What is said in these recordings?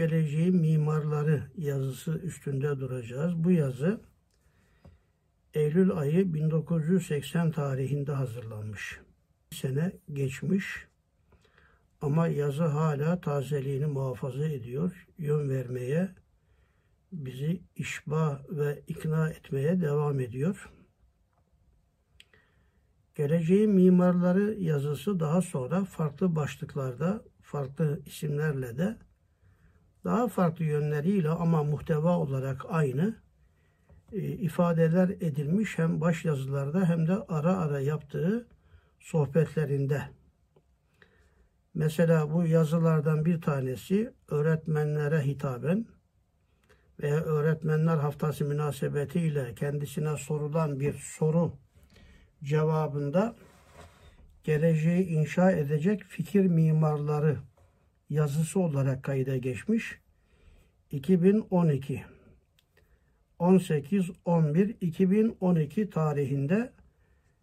geleceğin mimarları yazısı üstünde duracağız. Bu yazı Eylül ayı 1980 tarihinde hazırlanmış. Bir sene geçmiş ama yazı hala tazeliğini muhafaza ediyor. Yön vermeye, bizi işba ve ikna etmeye devam ediyor. Geleceğin mimarları yazısı daha sonra farklı başlıklarda, farklı isimlerle de daha farklı yönleriyle ama muhteva olarak aynı e, ifadeler edilmiş hem baş yazılarda hem de ara ara yaptığı sohbetlerinde. Mesela bu yazılardan bir tanesi öğretmenlere hitaben veya öğretmenler haftası münasebetiyle kendisine sorulan bir soru cevabında geleceği inşa edecek fikir mimarları yazısı olarak kayda geçmiş. 2012 18 11 2012 tarihinde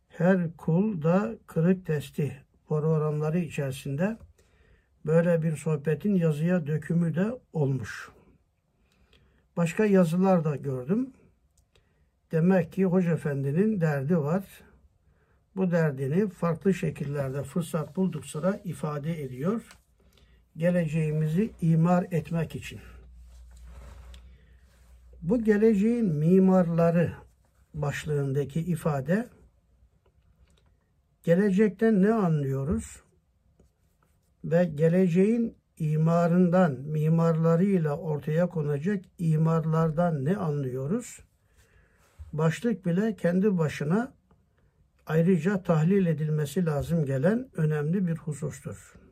her kulda kırık testi programları içerisinde böyle bir sohbetin yazıya dökümü de olmuş. Başka yazılar da gördüm. Demek ki Hoca Efendi'nin derdi var. Bu derdini farklı şekillerde fırsat bulduk sıra ifade ediyor. Geleceğimizi imar etmek için. Bu geleceğin mimarları başlığındaki ifade gelecekten ne anlıyoruz? Ve geleceğin imarından, mimarlarıyla ortaya konacak imarlardan ne anlıyoruz? Başlık bile kendi başına ayrıca tahlil edilmesi lazım gelen önemli bir husustur.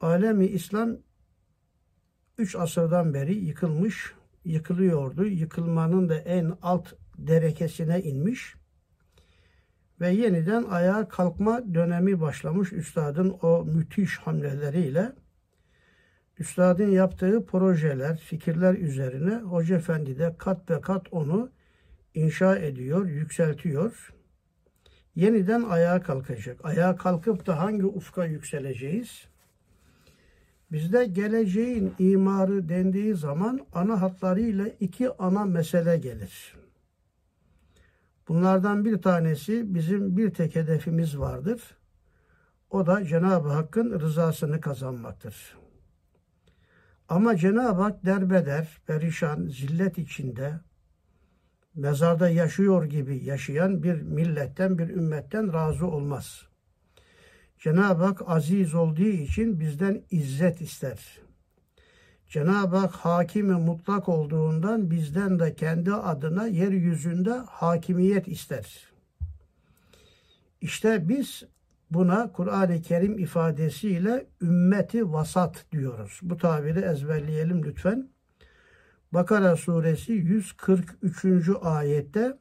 Alemi İslam üç asırdan beri yıkılmış, yıkılıyordu. Yıkılmanın da en alt derekesine inmiş ve yeniden ayağa kalkma dönemi başlamış üstadın o müthiş hamleleriyle. Üstadın yaptığı projeler, fikirler üzerine Hoca Efendi de kat be kat onu inşa ediyor, yükseltiyor. Yeniden ayağa kalkacak. Ayağa kalkıp da hangi ufka yükseleceğiz? Bizde geleceğin imarı dendiği zaman ana hatlarıyla iki ana mesele gelir. Bunlardan bir tanesi bizim bir tek hedefimiz vardır. O da Cenab-ı Hakk'ın rızasını kazanmaktır. Ama Cenab-ı Hak derbeder, perişan, zillet içinde, mezarda yaşıyor gibi yaşayan bir milletten, bir ümmetten razı olmaz. Cenab-ı Hak aziz olduğu için bizden izzet ister. Cenab-ı Hak hakimi mutlak olduğundan bizden de kendi adına yeryüzünde hakimiyet ister. İşte biz buna Kur'an-ı Kerim ifadesiyle ümmeti vasat diyoruz. Bu tabiri ezberleyelim lütfen. Bakara suresi 143. ayette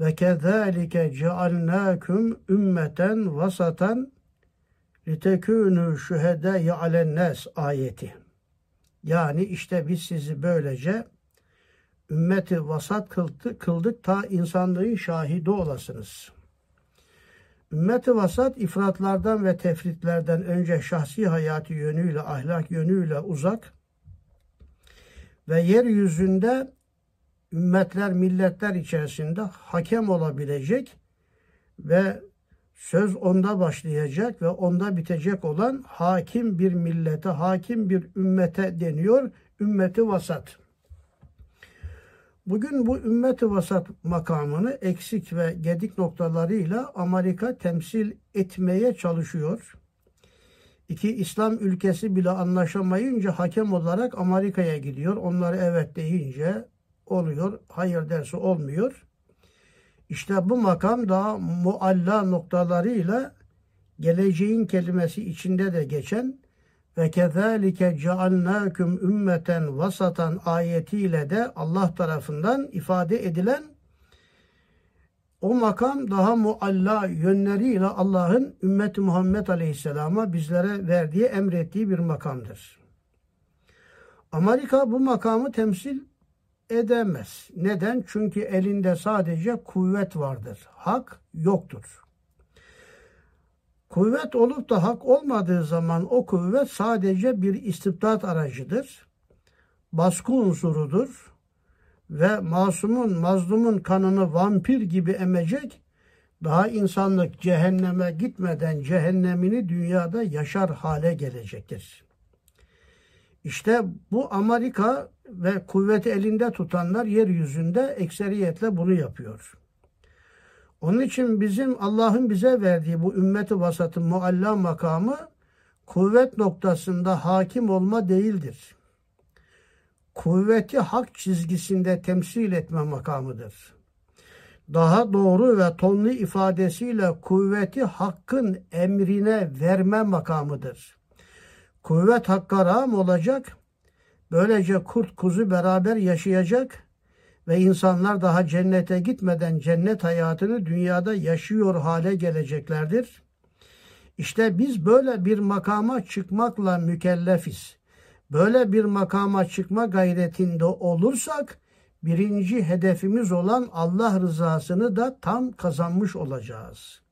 ve kezalike cealnakum ümmeten vasatan litekûnû şühedâi alennâs ayeti. Yani işte biz sizi böylece ümmeti vasat kıldık, kıldık ta insanlığın şahidi olasınız. Ümmeti vasat ifratlardan ve tefritlerden önce şahsi hayatı yönüyle, ahlak yönüyle uzak ve yeryüzünde ümmetler, milletler içerisinde hakem olabilecek ve söz onda başlayacak ve onda bitecek olan hakim bir millete, hakim bir ümmete deniyor. Ümmeti vasat. Bugün bu ümmeti vasat makamını eksik ve gedik noktalarıyla Amerika temsil etmeye çalışıyor. İki İslam ülkesi bile anlaşamayınca hakem olarak Amerika'ya gidiyor. Onları evet deyince oluyor, hayır dersi olmuyor. İşte bu makam daha mualla noktalarıyla geleceğin kelimesi içinde de geçen ve kezalike cealnâküm ümmeten vasatan ayetiyle de Allah tarafından ifade edilen o makam daha mualla yönleriyle Allah'ın ümmeti Muhammed Aleyhisselam'a bizlere verdiği, emrettiği bir makamdır. Amerika bu makamı temsil edemez. Neden? Çünkü elinde sadece kuvvet vardır. Hak yoktur. Kuvvet olup da hak olmadığı zaman o kuvvet sadece bir istibdat aracıdır. Baskı unsurudur ve masumun, mazlumun kanını vampir gibi emecek, daha insanlık cehenneme gitmeden cehennemini dünyada yaşar hale gelecektir. İşte bu Amerika ve kuvveti elinde tutanlar yeryüzünde ekseriyetle bunu yapıyor. Onun için bizim Allah'ın bize verdiği bu ümmeti vasatı mualla makamı kuvvet noktasında hakim olma değildir. Kuvveti hak çizgisinde temsil etme makamıdır. Daha doğru ve tonlu ifadesiyle kuvveti hakkın emrine verme makamıdır. Kuvvet hakka ram olacak, böylece kurt kuzu beraber yaşayacak, ve insanlar daha cennete gitmeden cennet hayatını dünyada yaşıyor hale geleceklerdir. İşte biz böyle bir makama çıkmakla mükellefiz. Böyle bir makama çıkma gayretinde olursak birinci hedefimiz olan Allah rızasını da tam kazanmış olacağız.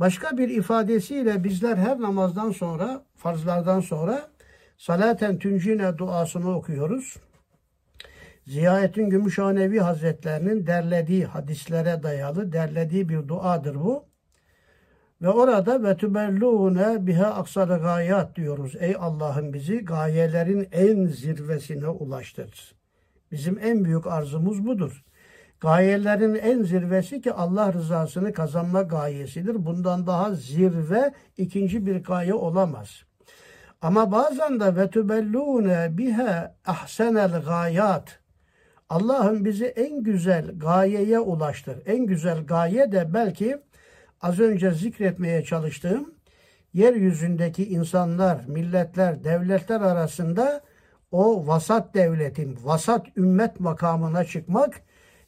Başka bir ifadesiyle bizler her namazdan sonra, farzlardan sonra salaten tüncine duasını okuyoruz. Ziyaettin Gümüşhanevi Hazretlerinin derlediği hadislere dayalı derlediği bir duadır bu. Ve orada ve tübellûne biha aksarı gayat diyoruz. Ey Allah'ım bizi gayelerin en zirvesine ulaştır. Bizim en büyük arzumuz budur. Gayelerin en zirvesi ki Allah rızasını kazanma gayesidir. Bundan daha zirve ikinci bir gaye olamaz. Ama bazen de ve tübellûne biha ahsenel gayat Allah'ım bizi en güzel gayeye ulaştır. En güzel gaye de belki az önce zikretmeye çalıştığım yeryüzündeki insanlar, milletler, devletler arasında o vasat devletin, vasat ümmet makamına çıkmak,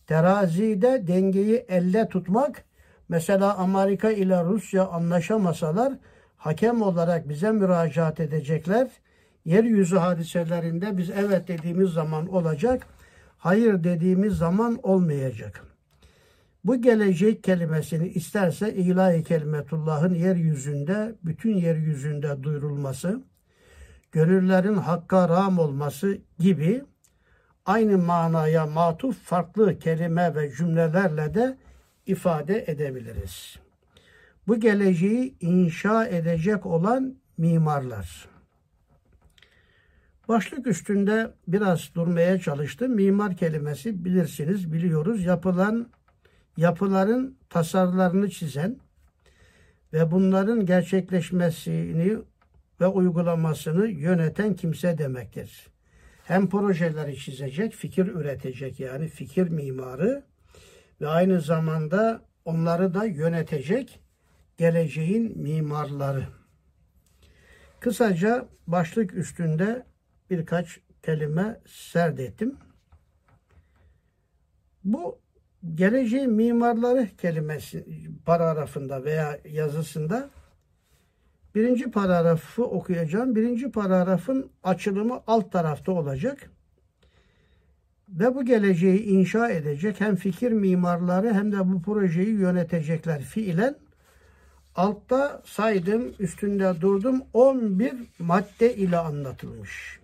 terazide dengeyi elle tutmak, mesela Amerika ile Rusya anlaşamasalar hakem olarak bize müracaat edecekler. Yeryüzü hadiselerinde biz evet dediğimiz zaman olacak hayır dediğimiz zaman olmayacak. Bu gelecek kelimesini isterse ilahi kelimetullahın yeryüzünde, bütün yeryüzünde duyurulması, gönüllerin hakka ram olması gibi aynı manaya matuf farklı kelime ve cümlelerle de ifade edebiliriz. Bu geleceği inşa edecek olan mimarlar. Başlık üstünde biraz durmaya çalıştım. Mimar kelimesi bilirsiniz, biliyoruz. Yapılan yapıların tasarlarını çizen ve bunların gerçekleşmesini ve uygulamasını yöneten kimse demektir. Hem projeleri çizecek, fikir üretecek yani fikir mimarı ve aynı zamanda onları da yönetecek geleceğin mimarları. Kısaca başlık üstünde birkaç kelime serdettim. Bu geleceğin mimarları kelimesi paragrafında veya yazısında birinci paragrafı okuyacağım. Birinci paragrafın açılımı alt tarafta olacak. Ve bu geleceği inşa edecek hem fikir mimarları hem de bu projeyi yönetecekler fiilen. Altta saydım, üstünde durdum. 11 madde ile anlatılmış.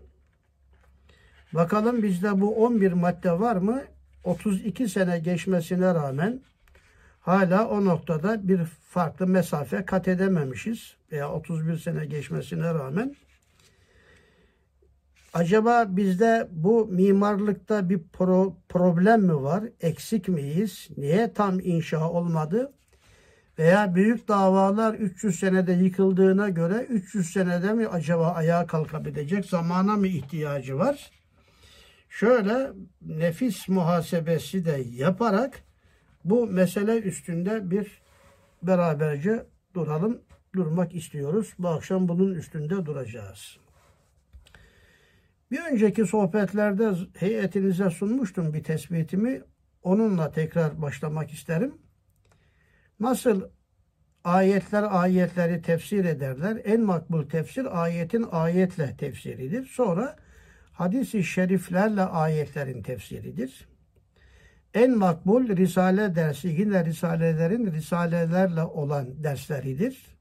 Bakalım bizde bu 11 madde var mı? 32 sene geçmesine rağmen hala o noktada bir farklı mesafe kat edememişiz. Veya 31 sene geçmesine rağmen. Acaba bizde bu mimarlıkta bir pro problem mi var? Eksik miyiz? Niye tam inşa olmadı? Veya büyük davalar 300 senede yıkıldığına göre 300 senede mi acaba ayağa kalkabilecek zamana mı ihtiyacı var? Şöyle nefis muhasebesi de yaparak bu mesele üstünde bir beraberce duralım, durmak istiyoruz. Bu akşam bunun üstünde duracağız. Bir önceki sohbetlerde heyetinize sunmuştum bir tespitimi. Onunla tekrar başlamak isterim. Nasıl ayetler ayetleri tefsir ederler. En makbul tefsir ayetin ayetle tefsiridir. Sonra hadis-i şeriflerle ayetlerin tefsiridir. En makbul Risale dersi yine Risalelerin Risalelerle olan dersleridir.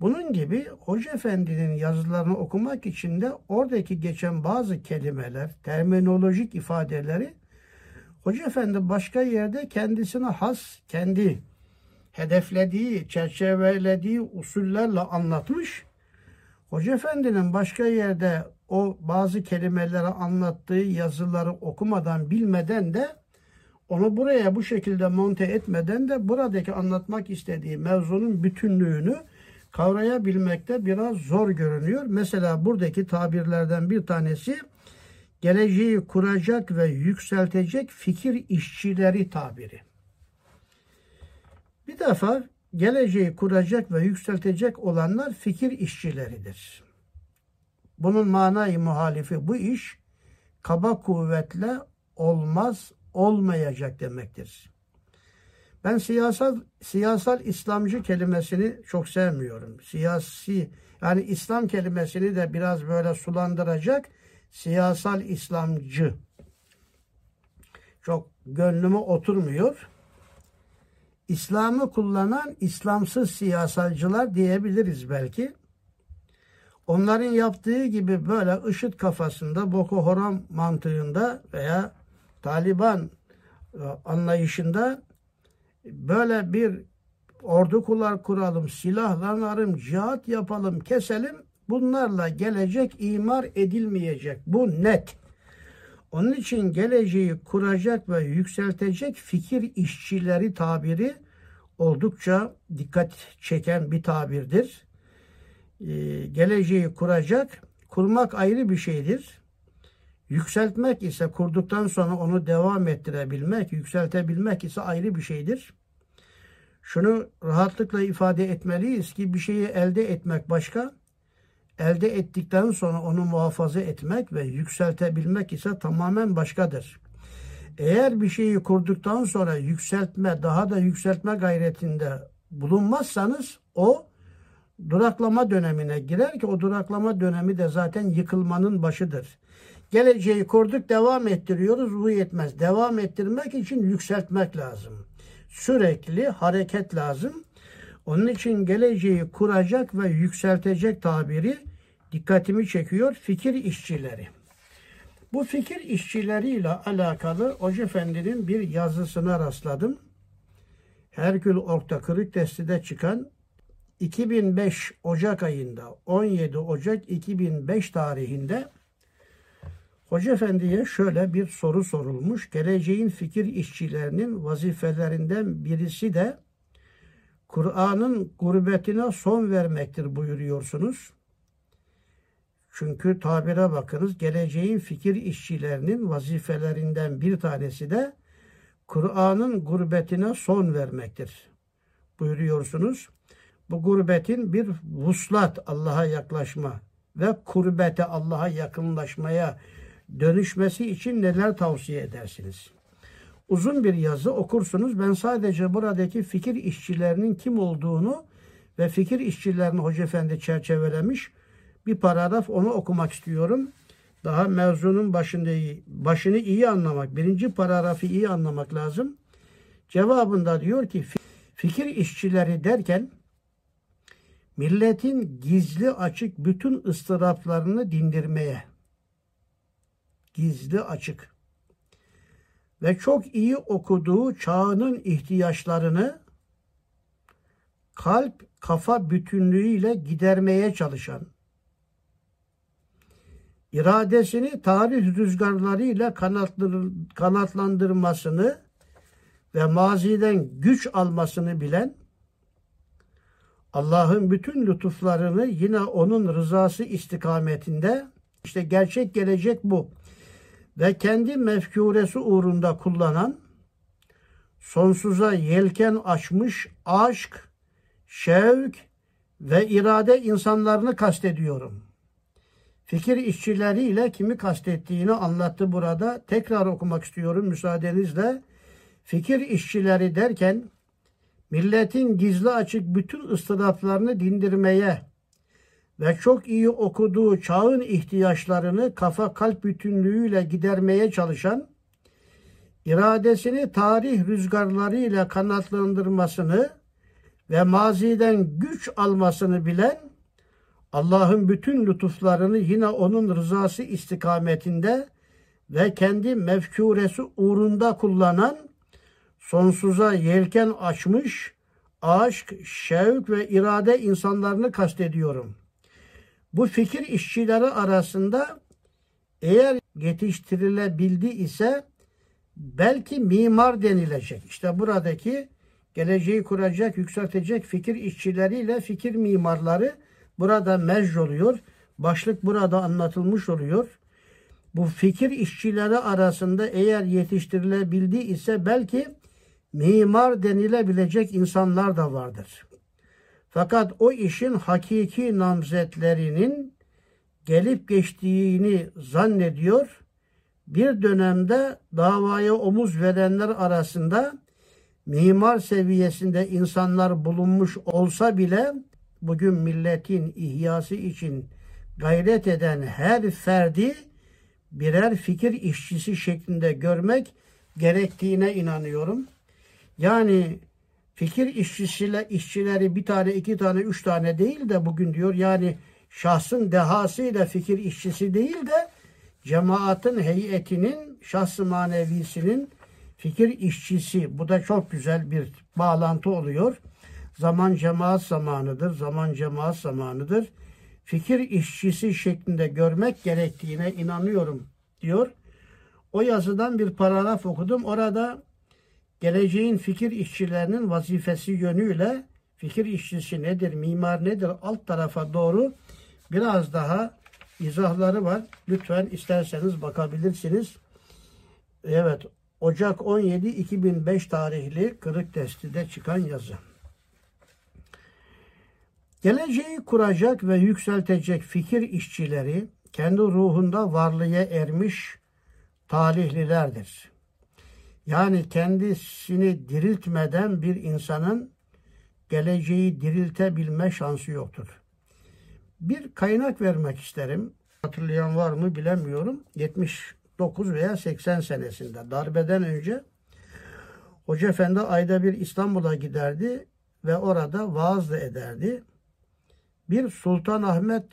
Bunun gibi Hoca Efendi'nin yazılarını okumak için de oradaki geçen bazı kelimeler, terminolojik ifadeleri Hoca Efendi başka yerde kendisine has, kendi hedeflediği, çerçevelediği usullerle anlatmış. Hoca Efendi'nin başka yerde o bazı kelimeleri anlattığı yazıları okumadan, bilmeden de onu buraya bu şekilde monte etmeden de buradaki anlatmak istediği mevzunun bütünlüğünü kavrayabilmekte biraz zor görünüyor. Mesela buradaki tabirlerden bir tanesi geleceği kuracak ve yükseltecek fikir işçileri tabiri. Bir defa geleceği kuracak ve yükseltecek olanlar fikir işçileridir. Bunun manayı muhalifi bu iş kaba kuvvetle olmaz, olmayacak demektir. Ben siyasal siyasal İslamcı kelimesini çok sevmiyorum. Siyasi yani İslam kelimesini de biraz böyle sulandıracak siyasal İslamcı çok gönlüme oturmuyor. İslam'ı kullanan İslamsız siyasalcılar diyebiliriz belki. Onların yaptığı gibi böyle IŞİD kafasında Boko Haram mantığında veya Taliban e, anlayışında böyle bir ordu kular kuralım, silahlanalım, cihat yapalım, keselim. Bunlarla gelecek imar edilmeyecek. Bu net. Onun için geleceği kuracak ve yükseltecek fikir işçileri tabiri oldukça dikkat çeken bir tabirdir. Ee, geleceği kuracak, kurmak ayrı bir şeydir. Yükseltmek ise kurduktan sonra onu devam ettirebilmek, yükseltebilmek ise ayrı bir şeydir. Şunu rahatlıkla ifade etmeliyiz ki bir şeyi elde etmek başka, elde ettikten sonra onu muhafaza etmek ve yükseltebilmek ise tamamen başkadır. Eğer bir şeyi kurduktan sonra yükseltme, daha da yükseltme gayretinde bulunmazsanız o duraklama dönemine girer ki o duraklama dönemi de zaten yıkılmanın başıdır. Geleceği kurduk, devam ettiriyoruz. Bu yetmez. Devam ettirmek için yükseltmek lazım. Sürekli hareket lazım. Onun için geleceği kuracak ve yükseltecek tabiri dikkatimi çekiyor fikir işçileri. Bu fikir işçileriyle alakalı Hoca Efendi'nin bir yazısına rastladım. Herkül Orta Kırık çıkan 2005 Ocak ayında 17 Ocak 2005 tarihinde Hoca Efendi'ye şöyle bir soru sorulmuş. Geleceğin fikir işçilerinin vazifelerinden birisi de Kur'an'ın gurbetine son vermektir buyuruyorsunuz. Çünkü tabire bakınız geleceğin fikir işçilerinin vazifelerinden bir tanesi de Kur'an'ın gurbetine son vermektir buyuruyorsunuz. Bu gurbetin bir vuslat Allah'a yaklaşma ve kurbete Allah'a yakınlaşmaya dönüşmesi için neler tavsiye edersiniz? Uzun bir yazı okursunuz. Ben sadece buradaki fikir işçilerinin kim olduğunu ve fikir işçilerini Hoca Efendi çerçevelemiş bir paragraf onu okumak istiyorum. Daha mevzunun başında başını iyi anlamak, birinci paragrafı iyi anlamak lazım. Cevabında diyor ki fikir işçileri derken milletin gizli açık bütün ıstıraplarını dindirmeye gizli açık ve çok iyi okuduğu çağının ihtiyaçlarını kalp kafa bütünlüğüyle gidermeye çalışan iradesini tarih rüzgarlarıyla kanatlandırmasını ve maziden güç almasını bilen Allah'ın bütün lütuflarını yine onun rızası istikametinde işte gerçek gelecek bu ve kendi mefkuresi uğrunda kullanan sonsuza yelken açmış aşk, şevk ve irade insanlarını kastediyorum. Fikir işçileriyle kimi kastettiğini anlattı burada. Tekrar okumak istiyorum müsaadenizle. Fikir işçileri derken milletin gizli açık bütün ıstıraplarını dindirmeye ve çok iyi okuduğu çağın ihtiyaçlarını kafa kalp bütünlüğüyle gidermeye çalışan, iradesini tarih rüzgarlarıyla kanatlandırmasını ve maziden güç almasını bilen, Allah'ın bütün lütuflarını yine onun rızası istikametinde ve kendi mefkuresi uğrunda kullanan, sonsuza yelken açmış, aşk, şevk ve irade insanlarını kastediyorum. Bu fikir işçileri arasında eğer yetiştirilebildi ise belki mimar denilecek. İşte buradaki geleceği kuracak, yükseltecek fikir işçileriyle fikir mimarları burada mecz oluyor. Başlık burada anlatılmış oluyor. Bu fikir işçileri arasında eğer yetiştirilebildi ise belki mimar denilebilecek insanlar da vardır. Fakat o işin hakiki namzetlerinin gelip geçtiğini zannediyor. Bir dönemde davaya omuz verenler arasında mimar seviyesinde insanlar bulunmuş olsa bile bugün milletin ihyası için gayret eden her ferdi birer fikir işçisi şeklinde görmek gerektiğine inanıyorum. Yani fikir işçisiyle işçileri bir tane, iki tane, üç tane değil de bugün diyor yani şahsın dehasıyla fikir işçisi değil de cemaatin heyetinin, şahsı manevisinin fikir işçisi. Bu da çok güzel bir bağlantı oluyor. Zaman cemaat zamanıdır, zaman cemaat zamanıdır. Fikir işçisi şeklinde görmek gerektiğine inanıyorum diyor. O yazıdan bir paragraf okudum. Orada geleceğin fikir işçilerinin vazifesi yönüyle fikir işçisi nedir, mimar nedir alt tarafa doğru biraz daha izahları var. Lütfen isterseniz bakabilirsiniz. Evet, Ocak 17 2005 tarihli Kırık Testi'de çıkan yazı. Geleceği kuracak ve yükseltecek fikir işçileri kendi ruhunda varlığa ermiş talihlilerdir. Yani kendisini diriltmeden bir insanın geleceği diriltebilme şansı yoktur. Bir kaynak vermek isterim. Hatırlayan var mı bilemiyorum. 79 veya 80 senesinde darbeden önce Hoca Efendi ayda bir İstanbul'a giderdi ve orada vaaz da ederdi. Bir Sultan Ahmet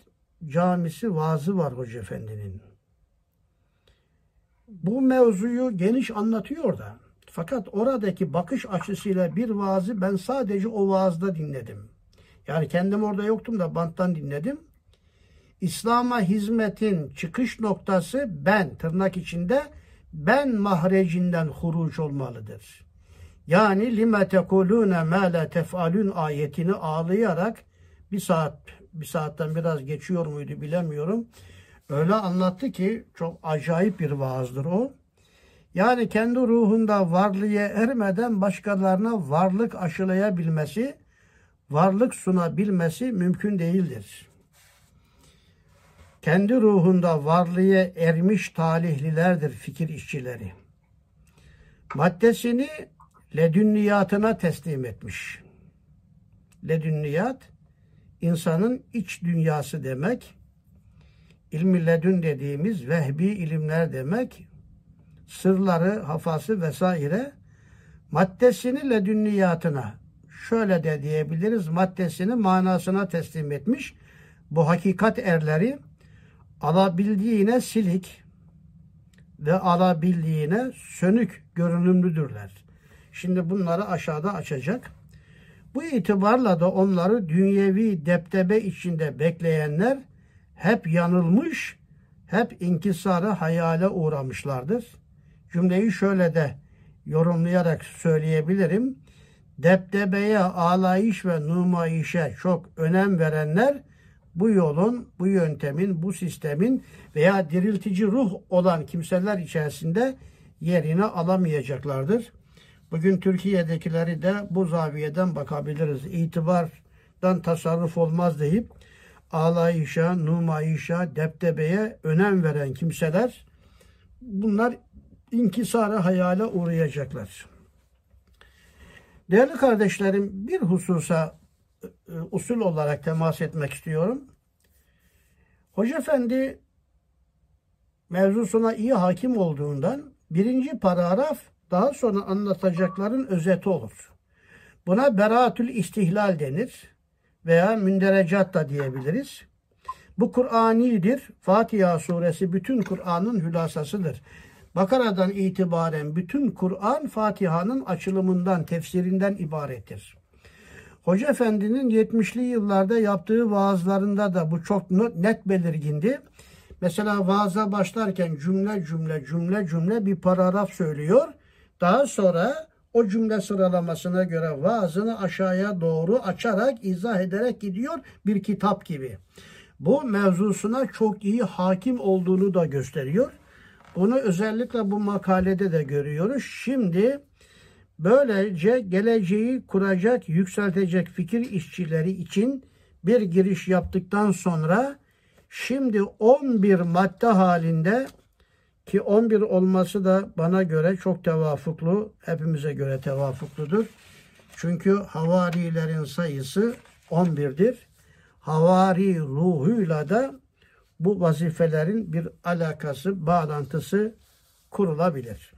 camisi vaazı var Hoca Efendi'nin. Bu mevzuyu geniş anlatıyor da. Fakat oradaki bakış açısıyla bir vaazı ben sadece o vaazda dinledim. Yani kendim orada yoktum da banttan dinledim. İslam'a hizmetin çıkış noktası ben tırnak içinde ben mahrecinden huruç olmalıdır. Yani lime tekulune ma la tefalun ayetini ağlayarak bir saat bir saatten biraz geçiyor muydu bilemiyorum. Öyle anlattı ki çok acayip bir vaazdır o. Yani kendi ruhunda varlığa ermeden başkalarına varlık aşılayabilmesi, varlık sunabilmesi mümkün değildir. Kendi ruhunda varlığa ermiş talihlilerdir fikir işçileri. Maddesini ledünniyatına teslim etmiş. Ledünniyat insanın iç dünyası demek. İlmi ledün dediğimiz vehbi ilimler demek. Sırları, hafası vesaire maddesini ledünniyatına şöyle de diyebiliriz maddesini manasına teslim etmiş. Bu hakikat erleri alabildiğine silik ve alabildiğine sönük görünümlüdürler. Şimdi bunları aşağıda açacak. Bu itibarla da onları dünyevi deptebe içinde bekleyenler hep yanılmış, hep inkisara hayale uğramışlardır. Cümleyi şöyle de yorumlayarak söyleyebilirim. Deptebeye, alayış ve numayişe çok önem verenler bu yolun, bu yöntemin, bu sistemin veya diriltici ruh olan kimseler içerisinde yerini alamayacaklardır. Bugün Türkiye'dekileri de bu zaviyeden bakabiliriz. İtibardan tasarruf olmaz deyip ağlayışa, numayişa, deptebeye önem veren kimseler bunlar inkisara hayale uğrayacaklar. Değerli kardeşlerim bir hususa e, usul olarak temas etmek istiyorum. Hoca Efendi mevzusuna iyi hakim olduğundan birinci paragraf daha sonra anlatacakların özeti olur. Buna beraatül istihlal denir veya münderecat da diyebiliriz. Bu Kur'anidir. Fatiha suresi bütün Kur'an'ın hülasasıdır. Bakara'dan itibaren bütün Kur'an Fatiha'nın açılımından, tefsirinden ibarettir. Hoca Efendi'nin 70'li yıllarda yaptığı vaazlarında da bu çok net belirgindi. Mesela vaaza başlarken cümle cümle cümle cümle bir paragraf söylüyor. Daha sonra o cümle sıralamasına göre vaazını aşağıya doğru açarak, izah ederek gidiyor bir kitap gibi. Bu mevzusuna çok iyi hakim olduğunu da gösteriyor. Bunu özellikle bu makalede de görüyoruz. Şimdi böylece geleceği kuracak, yükseltecek fikir işçileri için bir giriş yaptıktan sonra şimdi 11 madde halinde ki 11 olması da bana göre çok tevafuklu, hepimize göre tevafukludur. Çünkü havarilerin sayısı 11'dir. Havari ruhuyla da bu vazifelerin bir alakası, bağlantısı kurulabilir.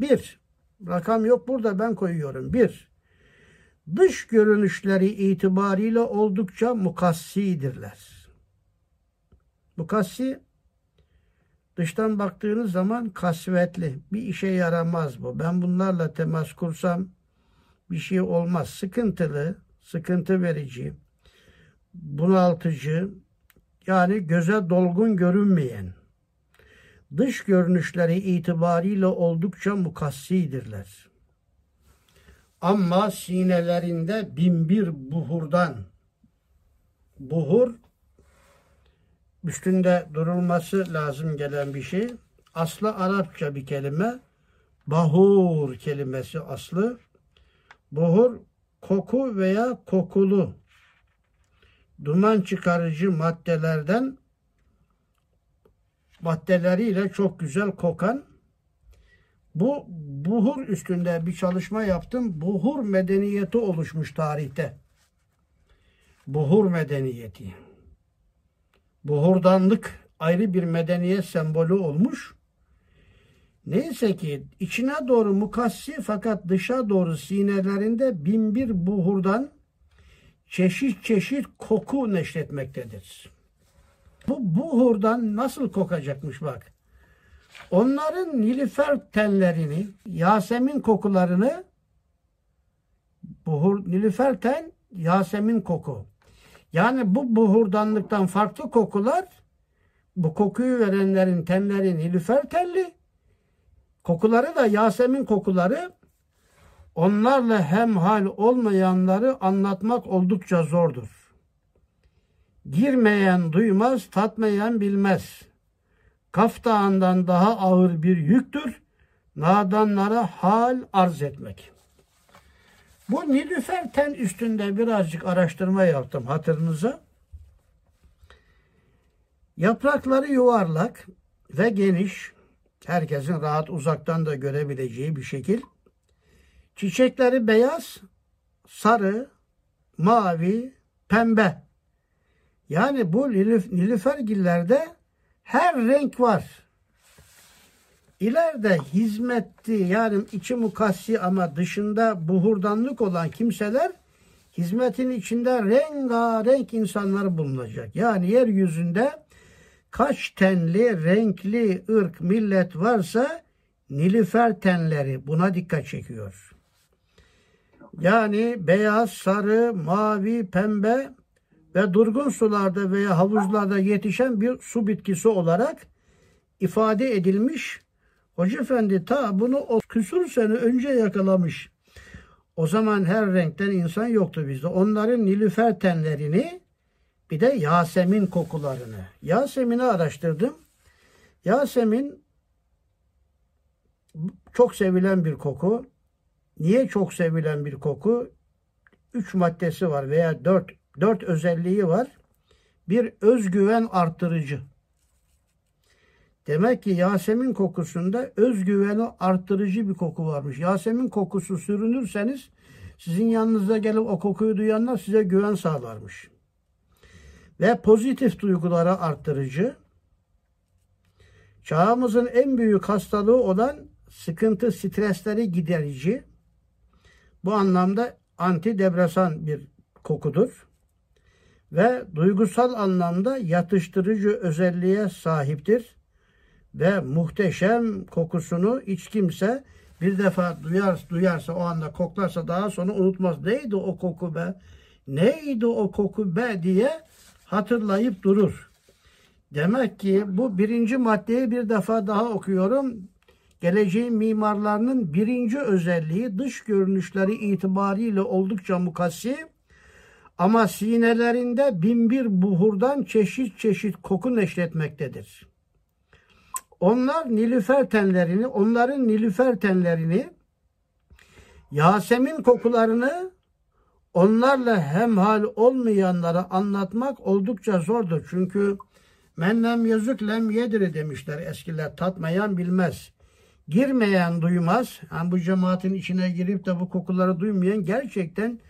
Bir, rakam yok burada ben koyuyorum. Bir, dış görünüşleri itibariyle oldukça mukassidirler. Mukassi, dıştan baktığınız zaman kasvetli, bir işe yaramaz bu. Ben bunlarla temas kursam bir şey olmaz. Sıkıntılı, sıkıntı verici, bunaltıcı, yani göze dolgun görünmeyen, dış görünüşleri itibariyle oldukça mukassidirler. Ama sinelerinde binbir buhurdan, buhur üstünde durulması lazım gelen bir şey. Aslı Arapça bir kelime. Bahur kelimesi aslı. Buhur koku veya kokulu duman çıkarıcı maddelerden maddeleriyle çok güzel kokan bu buhur üstünde bir çalışma yaptım. Buhur medeniyeti oluşmuş tarihte. Buhur medeniyeti. Buhurdanlık ayrı bir medeniyet sembolü olmuş. Neyse ki içine doğru mukassi fakat dışa doğru sinelerinde bin bir buhurdan çeşit çeşit koku neşretmektedir. Bu buhurdan nasıl kokacakmış bak. Onların nilüfer tenlerini, Yasemin kokularını buhur nilüfer ten Yasemin koku. Yani bu buhurdanlıktan farklı kokular bu kokuyu verenlerin tenleri nilüfer telli. Kokuları da Yasemin kokuları Onlarla hemhal olmayanları anlatmak oldukça zordur. Girmeyen duymaz, tatmayan bilmez. Kaf daha ağır bir yüktür. Nadanlara hal arz etmek. Bu Nilüfer ten üstünde birazcık araştırma yaptım hatırınıza. Yaprakları yuvarlak ve geniş, herkesin rahat uzaktan da görebileceği bir şekil. Çiçekleri beyaz, sarı, mavi, pembe. Yani bu nilüfergillerde her renk var. İleride hizmetti yani içi mukassi ama dışında buhurdanlık olan kimseler hizmetin içinde rengarenk insanlar bulunacak. Yani yeryüzünde kaç tenli, renkli ırk, millet varsa nilüfer tenleri buna dikkat çekiyor. Yani beyaz, sarı, mavi, pembe ve durgun sularda veya havuzlarda yetişen bir su bitkisi olarak ifade edilmiş. Hoca Efendi ta bunu o küsur sene önce yakalamış. O zaman her renkten insan yoktu bizde. Onların nilüfer tenlerini bir de Yasemin kokularını. Yasemin'i araştırdım. Yasemin çok sevilen bir koku. Niye çok sevilen bir koku? Üç maddesi var veya dört, dört özelliği var. Bir özgüven arttırıcı. Demek ki Yasemin kokusunda özgüveni arttırıcı bir koku varmış. Yasemin kokusu sürünürseniz sizin yanınıza gelip o kokuyu duyanlar size güven sağlarmış. Ve pozitif duygulara arttırıcı. Çağımızın en büyük hastalığı olan sıkıntı, stresleri giderici bu anlamda antidepresan bir kokudur ve duygusal anlamda yatıştırıcı özelliğe sahiptir ve muhteşem kokusunu hiç kimse bir defa duyar, duyarsa o anda koklarsa daha sonra unutmaz. Neydi o koku be? Neydi o koku be diye hatırlayıp durur. Demek ki bu birinci maddeyi bir defa daha okuyorum. Geleceğin mimarlarının birinci özelliği dış görünüşleri itibariyle oldukça mukassi ama sinelerinde binbir buhurdan çeşit çeşit koku neşretmektedir. Onlar nilüfer tenlerini, onların nilüfer tenlerini, Yasemin kokularını onlarla hemhal olmayanlara anlatmak oldukça zordur. Çünkü mennem yazık lem yediri demişler eskiler. Tatmayan bilmez. Girmeyen duymaz. Yani bu cemaatin içine girip de bu kokuları duymayan gerçekten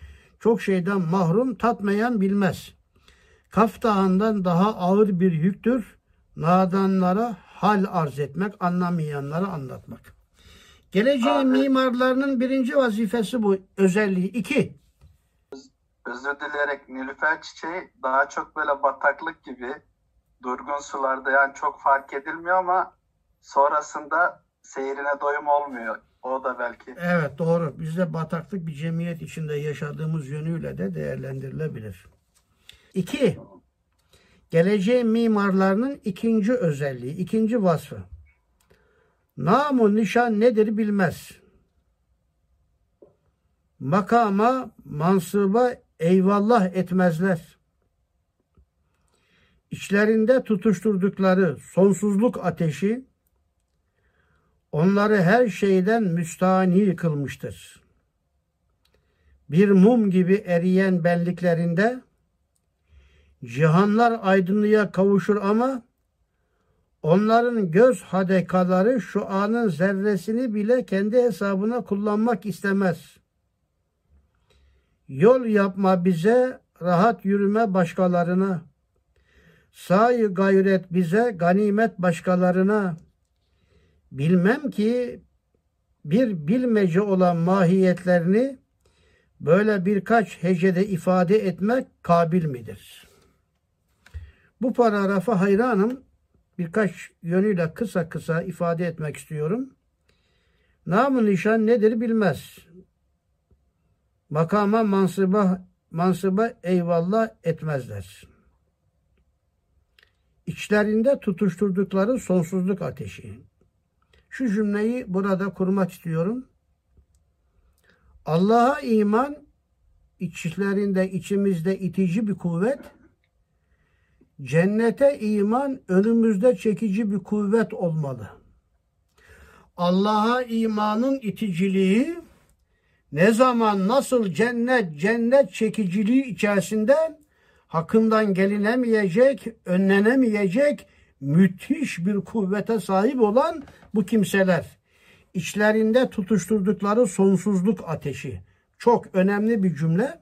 çok şeyden mahrum tatmayan bilmez. Kaf Dağı'ndan daha ağır bir yüktür. Nadanlara hal arz etmek, anlamayanlara anlatmak. Geleceğin Abi. mimarlarının birinci vazifesi bu özelliği. İki, Özür dileyerek Nilüfer çiçeği daha çok böyle bataklık gibi durgun sularda yani çok fark edilmiyor ama sonrasında seyrine doyum olmuyor. O da belki. evet doğru. Biz de bataklık bir cemiyet içinde yaşadığımız yönüyle de değerlendirilebilir. İki, geleceğin mimarlarının ikinci özelliği, ikinci vasfı. Namu nişan nedir bilmez. Makama, mansıba eyvallah etmezler. İçlerinde tutuşturdukları sonsuzluk ateşi onları her şeyden müstahni kılmıştır. Bir mum gibi eriyen benliklerinde cihanlar aydınlığa kavuşur ama onların göz hadekaları şu anın zerresini bile kendi hesabına kullanmak istemez. Yol yapma bize, rahat yürüme başkalarına. Sahi gayret bize, ganimet başkalarına. Bilmem ki bir bilmece olan mahiyetlerini böyle birkaç hecede ifade etmek kabil midir? Bu paragrafa hayranım. Birkaç yönüyle kısa kısa ifade etmek istiyorum. Namı nişan nedir bilmez. Makama mansıba, mansıba eyvallah etmezler. İçlerinde tutuşturdukları sonsuzluk ateşi. Şu cümleyi burada kurmak istiyorum. Allah'a iman içlerinde içimizde itici bir kuvvet, cennete iman önümüzde çekici bir kuvvet olmalı. Allah'a imanın iticiliği ne zaman nasıl cennet cennet çekiciliği içerisinden hakkından gelinemeyecek, önlenemeyecek müthiş bir kuvvete sahip olan bu kimseler. İçlerinde tutuşturdukları sonsuzluk ateşi. Çok önemli bir cümle.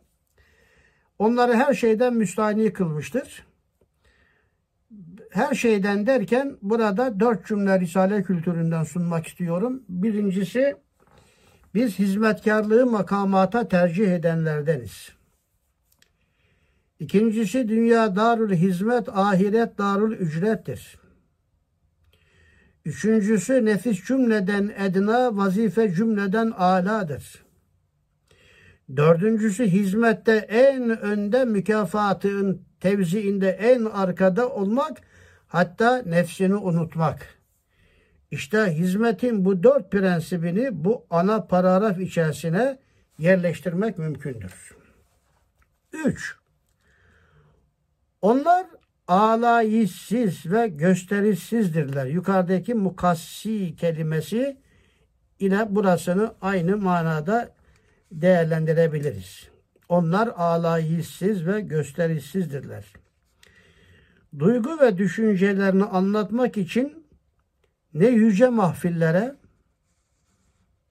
Onları her şeyden müstahni kılmıştır. Her şeyden derken burada dört cümle Risale kültüründen sunmak istiyorum. Birincisi biz hizmetkarlığı makamata tercih edenlerdeniz. İkincisi dünya darul hizmet, ahiret darul ücrettir. Üçüncüsü nefis cümleden edna, vazife cümleden aladır. Dördüncüsü hizmette en önde mükafatın tevziinde en arkada olmak, hatta nefsini unutmak. İşte hizmetin bu dört prensibini bu ana paragraf içerisine yerleştirmek mümkündür. 3. Onlar alayişsiz ve gösterişsizdirler. Yukarıdaki mukassi kelimesi yine burasını aynı manada değerlendirebiliriz. Onlar alayişsiz ve gösterişsizdirler. Duygu ve düşüncelerini anlatmak için ne yüce mahfillere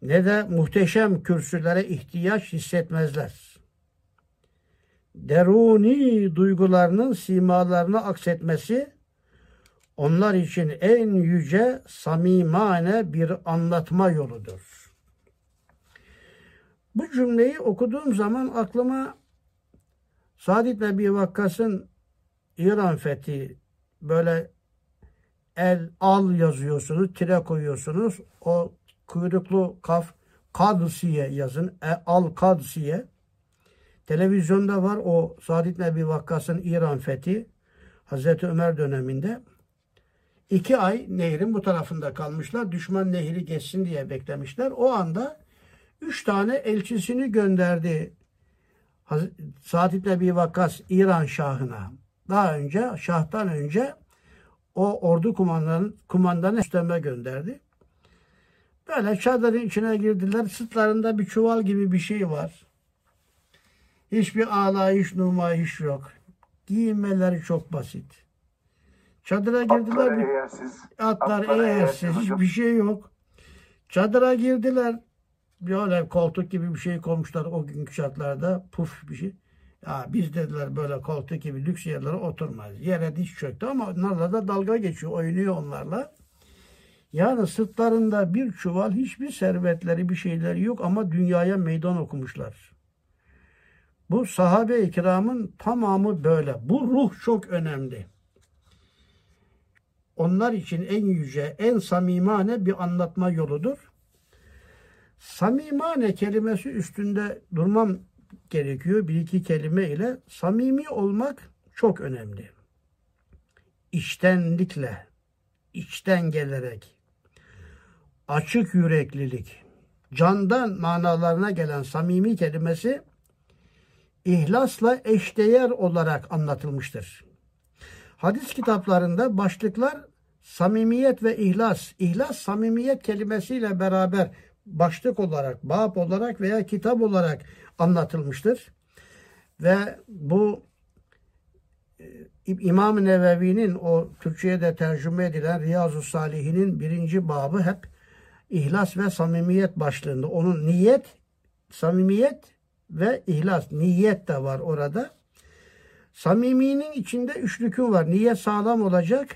ne de muhteşem kürsülere ihtiyaç hissetmezler. Deruni duygularının simalarını aksetmesi onlar için en yüce samimane bir anlatma yoludur. Bu cümleyi okuduğum zaman aklıma Sa'd ibn Ebi Vakkas'ın İran fethi böyle el al yazıyorsunuz, tire koyuyorsunuz. O kuyruklu kaf Kadsiye yazın. E, al Kadsiye. Televizyonda var o Sa'd ibn Ebi Vakkas'ın İran fethi. Hazreti Ömer döneminde. iki ay nehrin bu tarafında kalmışlar. Düşman nehri geçsin diye beklemişler. O anda üç tane elçisini gönderdi Sa'd ibn Ebi Vakkas İran Şahı'na. Daha önce, Şah'tan önce o ordu kumandanı, kumandanı üsteme gönderdi. Böyle çadırın içine girdiler. Sırtlarında bir çuval gibi bir şey var. Hiçbir ağlayış, numayiş yok. Giyinmeleri çok basit. Çadıra girdiler. Atlar eğersiz. Atlar Atlar eğersiz. eğersiz Hiçbir şey yok. Çadıra girdiler. Böyle koltuk gibi bir şey koymuşlar o günkü şartlarda. Puf bir şey. Ya biz dediler böyle koltuk gibi lüks yerlere oturmaz. Yere diş çöktü ama onlarla da dalga geçiyor. Oynuyor onlarla. Yani sırtlarında bir çuval hiçbir servetleri bir şeyleri yok ama dünyaya meydan okumuşlar. Bu sahabe-i kiramın tamamı böyle. Bu ruh çok önemli. Onlar için en yüce, en samimane bir anlatma yoludur. Samimane kelimesi üstünde durmam gerekiyor bir iki kelime ile. Samimi olmak çok önemli. İçtenlikle, içten gelerek, açık yüreklilik, candan manalarına gelen samimi kelimesi ihlasla eşdeğer olarak anlatılmıştır. Hadis kitaplarında başlıklar samimiyet ve ihlas, ihlas samimiyet kelimesiyle beraber başlık olarak, bab olarak veya kitap olarak anlatılmıştır. Ve bu e, İmam-ı Nevevi'nin o Türkçe'ye de tercüme edilen Riyazu Salihin'in birinci babı hep ihlas ve samimiyet başlığında. Onun niyet, samimiyet ve ihlas, niyet de var orada. Samiminin içinde üç rükün var. Niyet sağlam olacak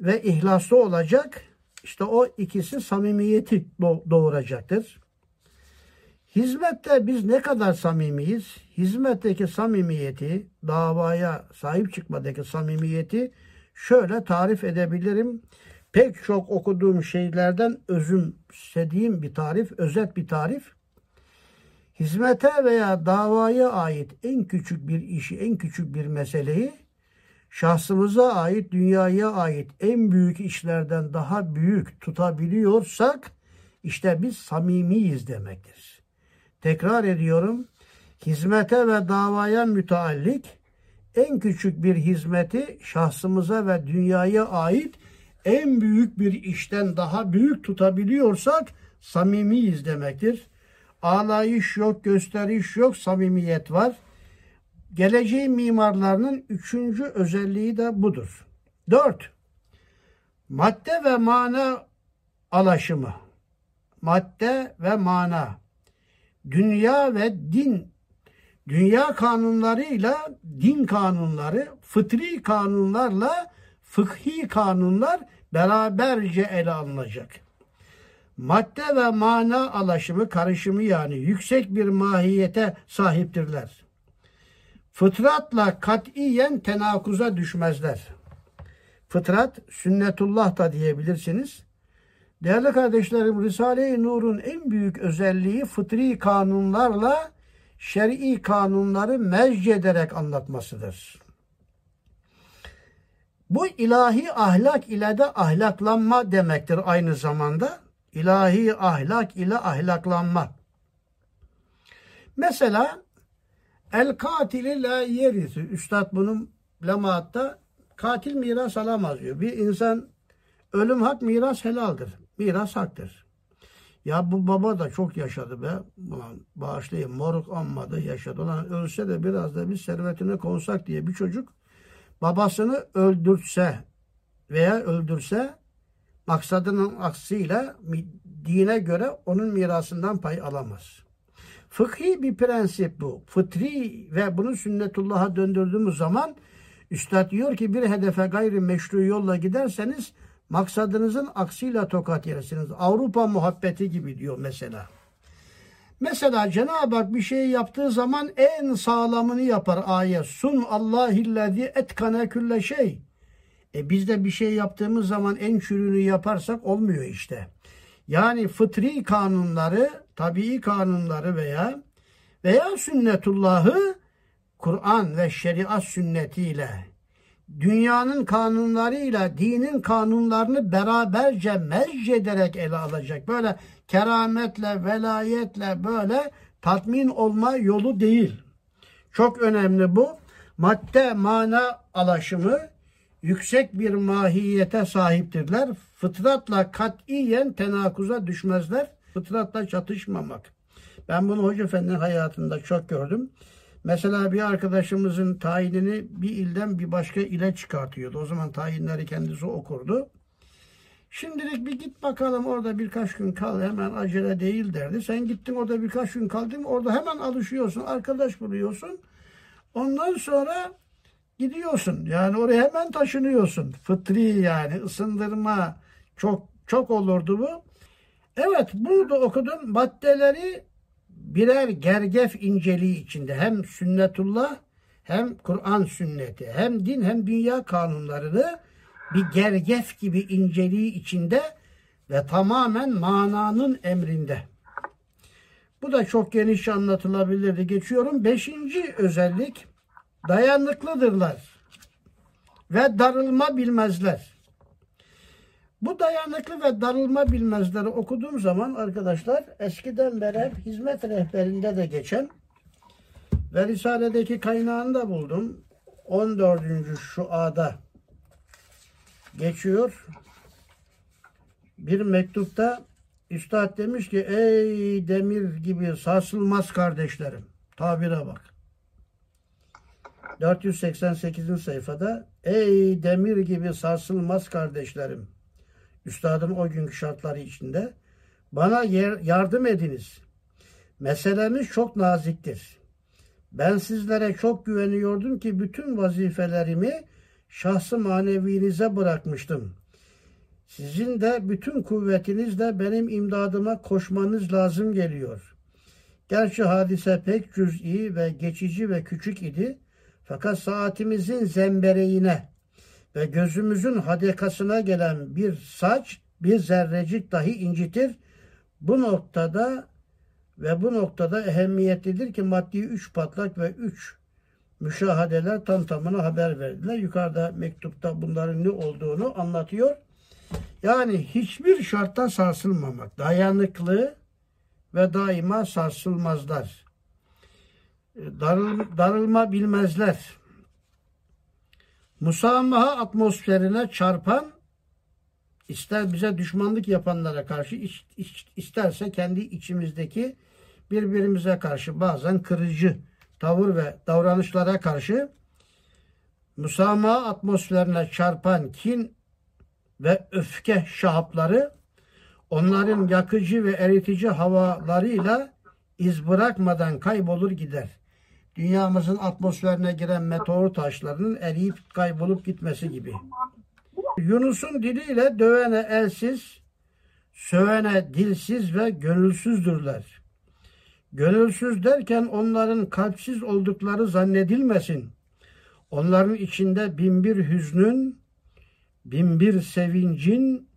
ve ihlaslı olacak. İşte o ikisi samimiyeti doğuracaktır. Hizmette biz ne kadar samimiyiz? Hizmetteki samimiyeti, davaya sahip çıkmadaki samimiyeti şöyle tarif edebilirim. Pek çok okuduğum şeylerden özümsediğim bir tarif, özet bir tarif. Hizmete veya davaya ait en küçük bir işi, en küçük bir meseleyi şahsımıza ait, dünyaya ait en büyük işlerden daha büyük tutabiliyorsak işte biz samimiyiz demektir. Tekrar ediyorum. Hizmete ve davaya müteallik en küçük bir hizmeti şahsımıza ve dünyaya ait en büyük bir işten daha büyük tutabiliyorsak samimiyiz demektir. Ağlayış yok, gösteriş yok, samimiyet var. Geleceğin mimarlarının üçüncü özelliği de budur. Dört, madde ve mana alaşımı. Madde ve mana. Dünya ve din. Dünya kanunlarıyla din kanunları, fıtri kanunlarla fıkhi kanunlar beraberce ele alınacak. Madde ve mana alaşımı, karışımı yani yüksek bir mahiyete sahiptirler fıtratla katiyen tenakuza düşmezler. Fıtrat, sünnetullah da diyebilirsiniz. Değerli kardeşlerim, Risale-i Nur'un en büyük özelliği fıtri kanunlarla şer'i kanunları mezc ederek anlatmasıdır. Bu ilahi ahlak ile de ahlaklanma demektir aynı zamanda. İlahi ahlak ile ahlaklanma. Mesela El katili la yerisi. Üstad bunun lemaatta katil miras alamaz diyor. Bir insan ölüm hak miras helaldir. Miras haktır. Ya bu baba da çok yaşadı be. Ulan bağışlayayım moruk anmadı yaşadı. Ulan ölse de biraz da bir servetine konsak diye bir çocuk babasını öldürse veya öldürse maksadının aksiyle dine göre onun mirasından pay alamaz. Fıkhi bir prensip bu. Fıtri ve bunu sünnetullah'a döndürdüğümüz zaman Üstad diyor ki bir hedefe gayri meşru yolla giderseniz maksadınızın aksiyle tokat yersiniz. Avrupa muhabbeti gibi diyor mesela. Mesela Cenab-ı Hak bir şey yaptığı zaman en sağlamını yapar ayet. Sun Allahillezî etkane külle şey. E biz de bir şey yaptığımız zaman en çürüğünü yaparsak olmuyor işte. Yani fıtri kanunları, tabii kanunları veya veya sünnetullahı Kur'an ve şeriat sünnetiyle dünyanın kanunlarıyla dinin kanunlarını beraberce mecc ederek ele alacak. Böyle kerametle, velayetle böyle tatmin olma yolu değil. Çok önemli bu. Madde mana alaşımı yüksek bir mahiyete sahiptirler. Fıtratla katiyen tenakuza düşmezler. Fıtratla çatışmamak. Ben bunu Hoca Efendi'nin hayatında çok gördüm. Mesela bir arkadaşımızın tayinini bir ilden bir başka ile çıkartıyordu. O zaman tayinleri kendisi okurdu. Şimdilik bir git bakalım orada birkaç gün kal hemen acele değil derdi. Sen gittin orada birkaç gün kaldın orada hemen alışıyorsun arkadaş buluyorsun. Ondan sonra gidiyorsun. Yani oraya hemen taşınıyorsun. Fıtri yani ısındırma çok çok olurdu bu. Evet burada okudum maddeleri birer gergef inceliği içinde hem sünnetullah hem Kur'an sünneti hem din hem dünya kanunlarını bir gergef gibi inceliği içinde ve tamamen mananın emrinde. Bu da çok geniş anlatılabilirdi. Geçiyorum. Beşinci özellik dayanıklıdırlar ve darılma bilmezler. Bu dayanıklı ve darılma bilmezleri okuduğum zaman arkadaşlar eskiden beri hizmet rehberinde de geçen ve Risale'deki kaynağını da buldum. 14. şu ada geçiyor. Bir mektupta Üstad demiş ki ey demir gibi sarsılmaz kardeşlerim. Tabire bak. 488. sayfada ey demir gibi sarsılmaz kardeşlerim. Üstadım o günkü şartları içinde bana yardım ediniz. Meselemiz çok naziktir. Ben sizlere çok güveniyordum ki bütün vazifelerimi şahsı manevinize bırakmıştım. Sizin de bütün kuvvetinizle benim imdadıma koşmanız lazım geliyor. Gerçi hadise pek cüz'i ve geçici ve küçük idi. Fakat saatimizin zembereğine ve gözümüzün hadekasına gelen bir saç bir zerrecik dahi incitir. Bu noktada ve bu noktada ehemmiyetlidir ki maddi üç patlak ve üç müşahadeler tam tamına haber verdiler. Yukarıda mektupta bunların ne olduğunu anlatıyor. Yani hiçbir şartta sarsılmamak, dayanıklı ve daima sarsılmazlar. Darıl, darılma bilmezler. Musamaha atmosferine çarpan ister bize düşmanlık yapanlara karşı isterse kendi içimizdeki birbirimize karşı bazen kırıcı tavır ve davranışlara karşı musamaha atmosferine çarpan kin ve öfke şahapları onların yakıcı ve eritici havalarıyla iz bırakmadan kaybolur gider. Dünyamızın atmosferine giren meteor taşlarının eriyip kaybolup gitmesi gibi. Yunus'un diliyle dövene elsiz, sövene dilsiz ve gönülsüzdürler. Gönülsüz derken onların kalpsiz oldukları zannedilmesin. Onların içinde binbir hüznün, binbir sevincin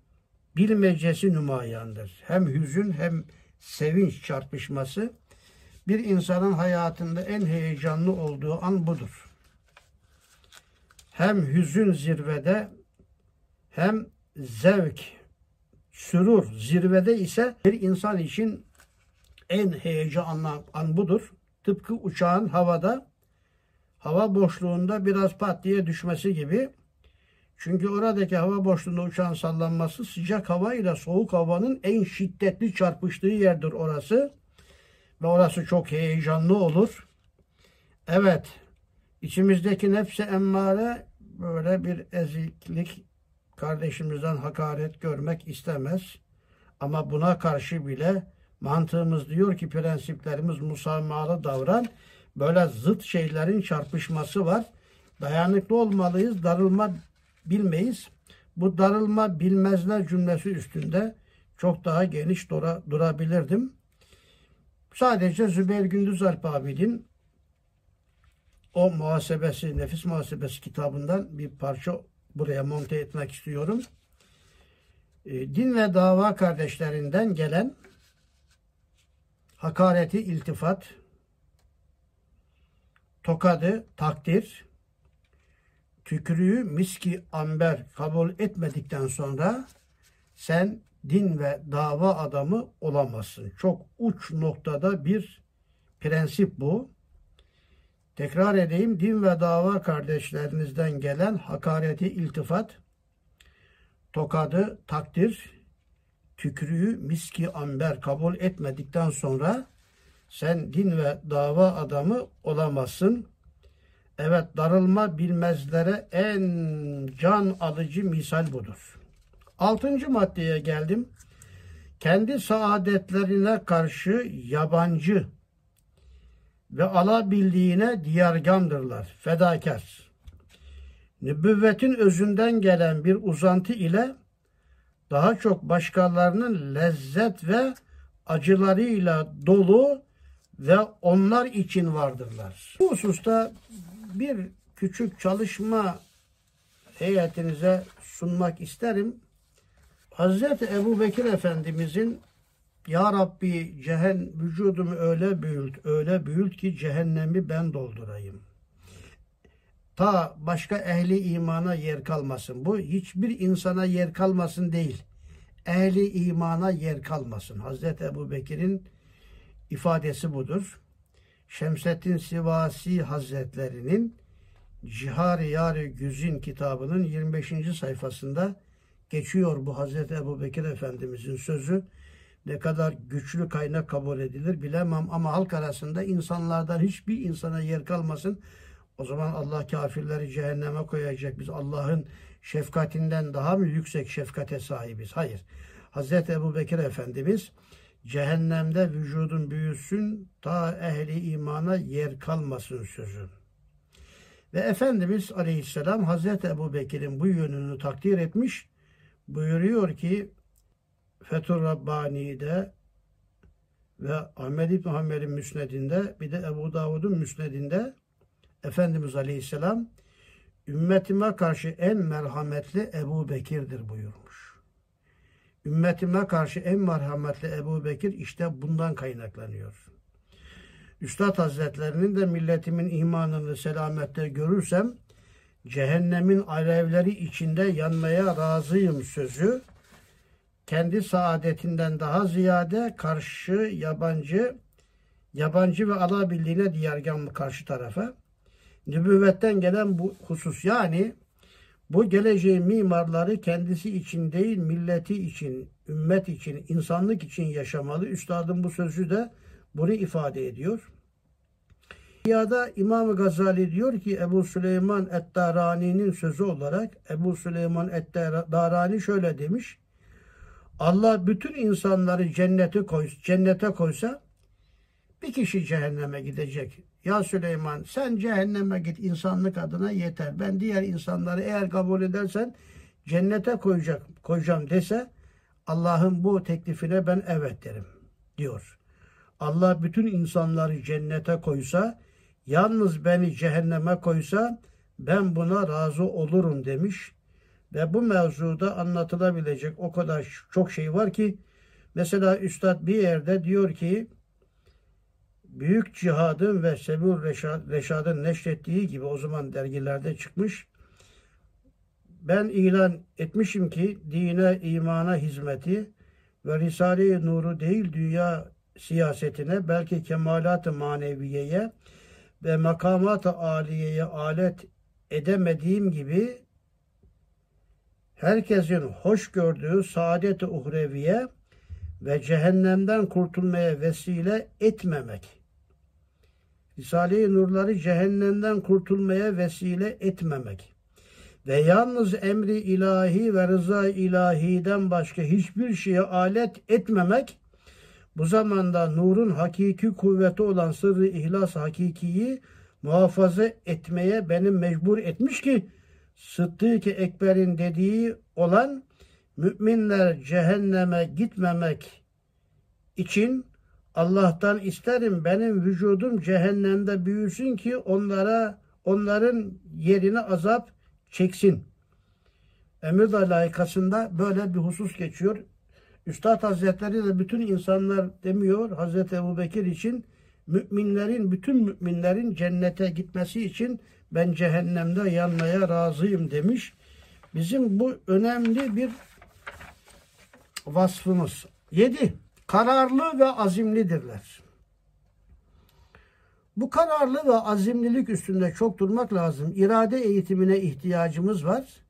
bilmecesi nümayandır. Hem hüzün hem sevinç çarpışması bir insanın hayatında en heyecanlı olduğu an budur. Hem hüzün zirvede hem zevk, sürur zirvede ise bir insan için en heyecanlı an budur. Tıpkı uçağın havada hava boşluğunda biraz pat diye düşmesi gibi. Çünkü oradaki hava boşluğunda uçağın sallanması sıcak hava ile soğuk havanın en şiddetli çarpıştığı yerdir orası. Ve orası çok heyecanlı olur. Evet, içimizdeki nefse emmare böyle bir eziklik kardeşimizden hakaret görmek istemez. Ama buna karşı bile mantığımız diyor ki prensiplerimiz musamahalı davran. Böyle zıt şeylerin çarpışması var. Dayanıklı olmalıyız, darılma bilmeyiz. Bu darılma bilmezler cümlesi üstünde çok daha geniş dura, durabilirdim. Sadece Zübeyir Gündüz Alp abinin o muhasebesi, nefis muhasebesi kitabından bir parça buraya monte etmek istiyorum. E, din ve dava kardeşlerinden gelen hakareti iltifat, tokadı takdir, tükürüğü miski amber kabul etmedikten sonra sen din ve dava adamı olamazsın. Çok uç noktada bir prensip bu. Tekrar edeyim, din ve dava kardeşlerinizden gelen hakareti iltifat, tokadı takdir, tükürüğü miski amber kabul etmedikten sonra sen din ve dava adamı olamazsın. Evet darılma bilmezlere en can alıcı misal budur. Altıncı maddeye geldim. Kendi saadetlerine karşı yabancı ve alabildiğine diyargandırlar, fedakar. Nübüvvetin özünden gelen bir uzantı ile daha çok başkalarının lezzet ve acılarıyla dolu ve onlar için vardırlar. Bu hususta bir küçük çalışma heyetinize sunmak isterim. Hazreti Ebu Bekir Efendimizin Ya Rabbi cehen vücudumu öyle büyült, öyle büyült ki cehennemi ben doldurayım. Ta başka ehli imana yer kalmasın. Bu hiçbir insana yer kalmasın değil. Ehli imana yer kalmasın. Hazreti Ebu Bekir'in ifadesi budur. Şemseddin Sivasi Hazretlerinin Cihar-ı Yar-ı Güzin kitabının 25. sayfasında geçiyor bu Hazreti Ebu Bekir Efendimizin sözü. Ne kadar güçlü kaynak kabul edilir bilemem ama halk arasında insanlardan hiçbir insana yer kalmasın. O zaman Allah kafirleri cehenneme koyacak. Biz Allah'ın şefkatinden daha mı yüksek şefkate sahibiz? Hayır. Hazreti Ebu Bekir Efendimiz cehennemde vücudun büyüsün ta ehli imana yer kalmasın sözü. Ve Efendimiz Aleyhisselam Hazreti Ebu Bekir'in bu yönünü takdir etmiş. Buyuruyor ki Fethur Rabbani'de ve Ahmed İbn Hanbel'in müsnedinde bir de Ebu Davud'un müsnedinde Efendimiz Aleyhisselam ümmetime karşı en merhametli Ebu Bekir'dir buyurmuş. Ümmetime karşı en merhametli Ebu Bekir işte bundan kaynaklanıyor. Üstad Hazretlerinin de milletimin imanını selamette görürsem cehennemin alevleri içinde yanmaya razıyım sözü kendi saadetinden daha ziyade karşı yabancı yabancı ve alabildiğine diyargan karşı tarafa nübüvvetten gelen bu husus yani bu geleceğin mimarları kendisi için değil milleti için, ümmet için, insanlık için yaşamalı. Üstadın bu sözü de bunu ifade ediyor. Dünyada İmam Gazali diyor ki Ebu Süleyman Et-Darani'nin sözü olarak Ebu Süleyman Et-Darani şöyle demiş. Allah bütün insanları cennete koy, cennete koysa bir kişi cehenneme gidecek. Ya Süleyman sen cehenneme git insanlık adına yeter. Ben diğer insanları eğer kabul edersen cennete koyacak, koyacağım dese Allah'ın bu teklifine ben evet derim diyor. Allah bütün insanları cennete koysa yalnız beni cehenneme koysa ben buna razı olurum demiş. Ve bu mevzuda anlatılabilecek o kadar çok şey var ki mesela Üstad bir yerde diyor ki Büyük Cihad'ın ve Sebur Reşad, Reşad'ın neşrettiği gibi o zaman dergilerde çıkmış. Ben ilan etmişim ki dine, imana hizmeti ve Risale-i Nur'u değil dünya siyasetine belki kemalat-ı maneviyeye ve makamat-ı aliyeye alet edemediğim gibi herkesin hoş gördüğü saadet-i uhreviye ve cehennemden kurtulmaya vesile etmemek. Risale-i Nurları cehennemden kurtulmaya vesile etmemek ve yalnız emri ilahi ve rıza ilahiden başka hiçbir şeye alet etmemek bu zamanda nurun hakiki kuvveti olan sırrı ihlas hakikiyi muhafaza etmeye beni mecbur etmiş ki Sıddık-ı Ekber'in dediği olan müminler cehenneme gitmemek için Allah'tan isterim benim vücudum cehennemde büyüsün ki onlara onların yerine azap çeksin. Emirdağ layıkasında böyle bir husus geçiyor. Üstad Hazretleri de bütün insanlar demiyor Hazreti Ebu Bekir için müminlerin, bütün müminlerin cennete gitmesi için ben cehennemde yanmaya razıyım demiş. Bizim bu önemli bir vasfımız. Yedi, kararlı ve azimlidirler. Bu kararlı ve azimlilik üstünde çok durmak lazım. İrade eğitimine ihtiyacımız var.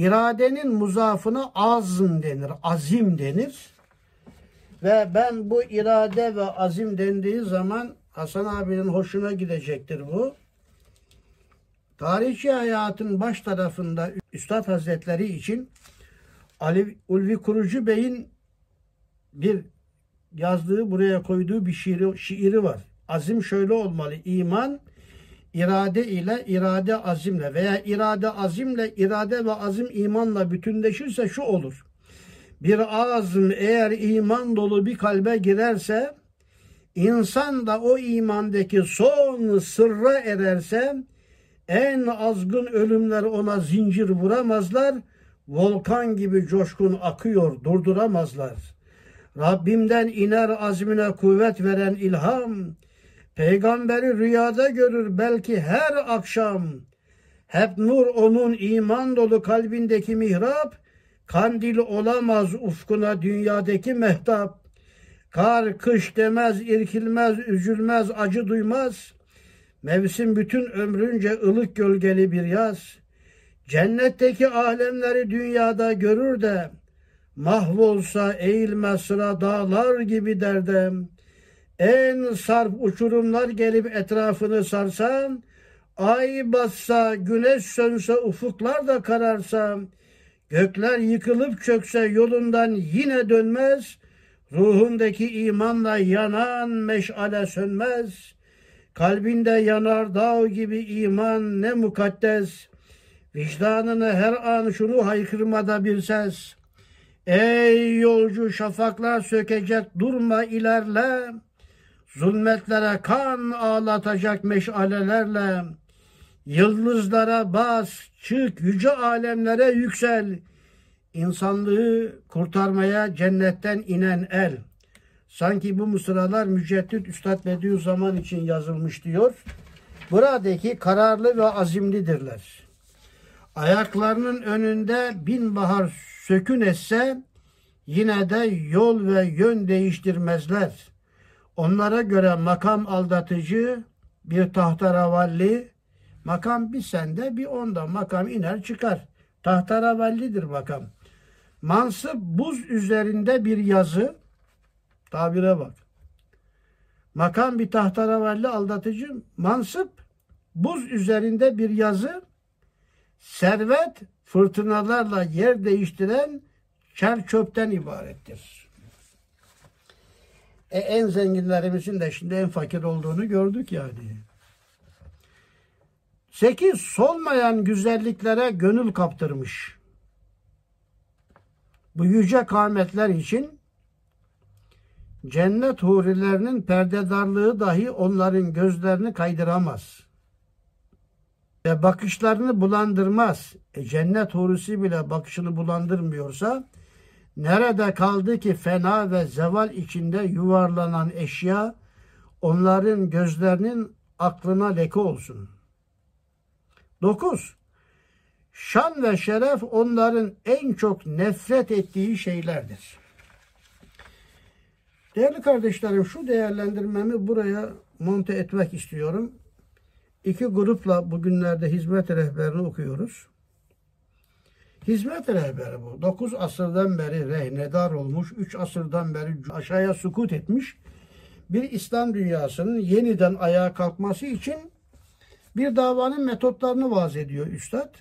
İradenin muzafına azm denir, azim denir. Ve ben bu irade ve azim dendiği zaman Hasan abinin hoşuna gidecektir bu. Tarihçi hayatın baş tarafında Üstad Hazretleri için Ali Ulvi Kurucu Bey'in bir yazdığı buraya koyduğu bir şiiri, şiiri var. Azim şöyle olmalı. İman irade ile irade azimle veya irade azimle irade ve azim imanla bütünleşirse şu olur. Bir azım eğer iman dolu bir kalbe girerse insan da o imandaki son sırra ererse en azgın ölümler ona zincir vuramazlar. Volkan gibi coşkun akıyor durduramazlar. Rabbimden iner azmine kuvvet veren ilham. Peygamberi rüyada görür belki her akşam. Hep nur onun iman dolu kalbindeki mihrap. Kandil olamaz ufkuna dünyadaki mehtap. Kar kış demez, irkilmez, üzülmez, acı duymaz. Mevsim bütün ömrünce ılık gölgeli bir yaz. Cennetteki alemleri dünyada görür de mahvolsa eğilme sıra dağlar gibi derdem. En sarp uçurumlar gelip etrafını sarsa, ay bassa, güneş sönse, ufuklar da kararsa, gökler yıkılıp çökse yolundan yine dönmez, ruhundaki imanla yanan meşale sönmez.'' Kalbinde yanar dağ gibi iman ne mukaddes. Vicdanını her an şunu haykırmada bir ses. Ey yolcu şafaklar sökecek durma ilerle. Zulmetlere kan ağlatacak meşalelerle. Yıldızlara bas, çık, yüce alemlere yüksel. İnsanlığı kurtarmaya cennetten inen el. Sanki bu mısralar Müceddit Üstad Bediüzzaman için yazılmış diyor. Buradaki kararlı ve azimlidirler. Ayaklarının önünde bin bahar sökün etse yine de yol ve yön değiştirmezler. Onlara göre makam aldatıcı, bir tahtaravalli, makam bir sende bir onda makam iner çıkar. Tahtaravallidir makam. Mansıp buz üzerinde bir yazı, tabire bak. Makam bir tahtaravalli aldatıcı, mansıp buz üzerinde bir yazı, servet fırtınalarla yer değiştiren çer çöpten ibarettir. E, en zenginlerimizin de şimdi en fakir olduğunu gördük yani. Sekiz, solmayan güzelliklere gönül kaptırmış. Bu yüce kâmetler için cennet hurilerinin perdedarlığı dahi onların gözlerini kaydıramaz. Ve bakışlarını bulandırmaz. E, cennet hurisi bile bakışını bulandırmıyorsa nerede kaldı ki fena ve zeval içinde yuvarlanan eşya onların gözlerinin aklına leke olsun. 9. Şan ve şeref onların en çok nefret ettiği şeylerdir. Değerli kardeşlerim şu değerlendirmemi buraya monte etmek istiyorum. İki grupla bugünlerde hizmet rehberini okuyoruz. Hizmet rehberi bu. 9 asırdan beri rehnedar olmuş, 3 asırdan beri aşağıya sukut etmiş bir İslam dünyasının yeniden ayağa kalkması için bir davanın metotlarını vaz ediyor Üstad.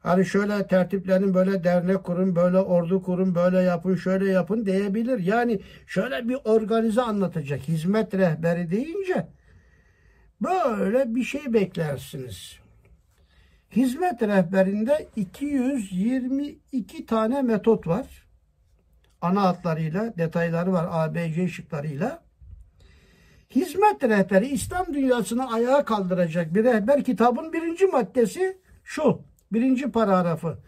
Hani şöyle tertiplerin böyle dernek kurun, böyle ordu kurun, böyle yapın, şöyle yapın diyebilir. Yani şöyle bir organize anlatacak. Hizmet rehberi deyince böyle bir şey beklersiniz. Hizmet rehberinde 222 tane metot var. Ana hatlarıyla, detayları var ABC şıklarıyla. hizmet rehberi İslam dünyasını ayağa kaldıracak bir rehber kitabın birinci maddesi şu. Birinci paragrafı.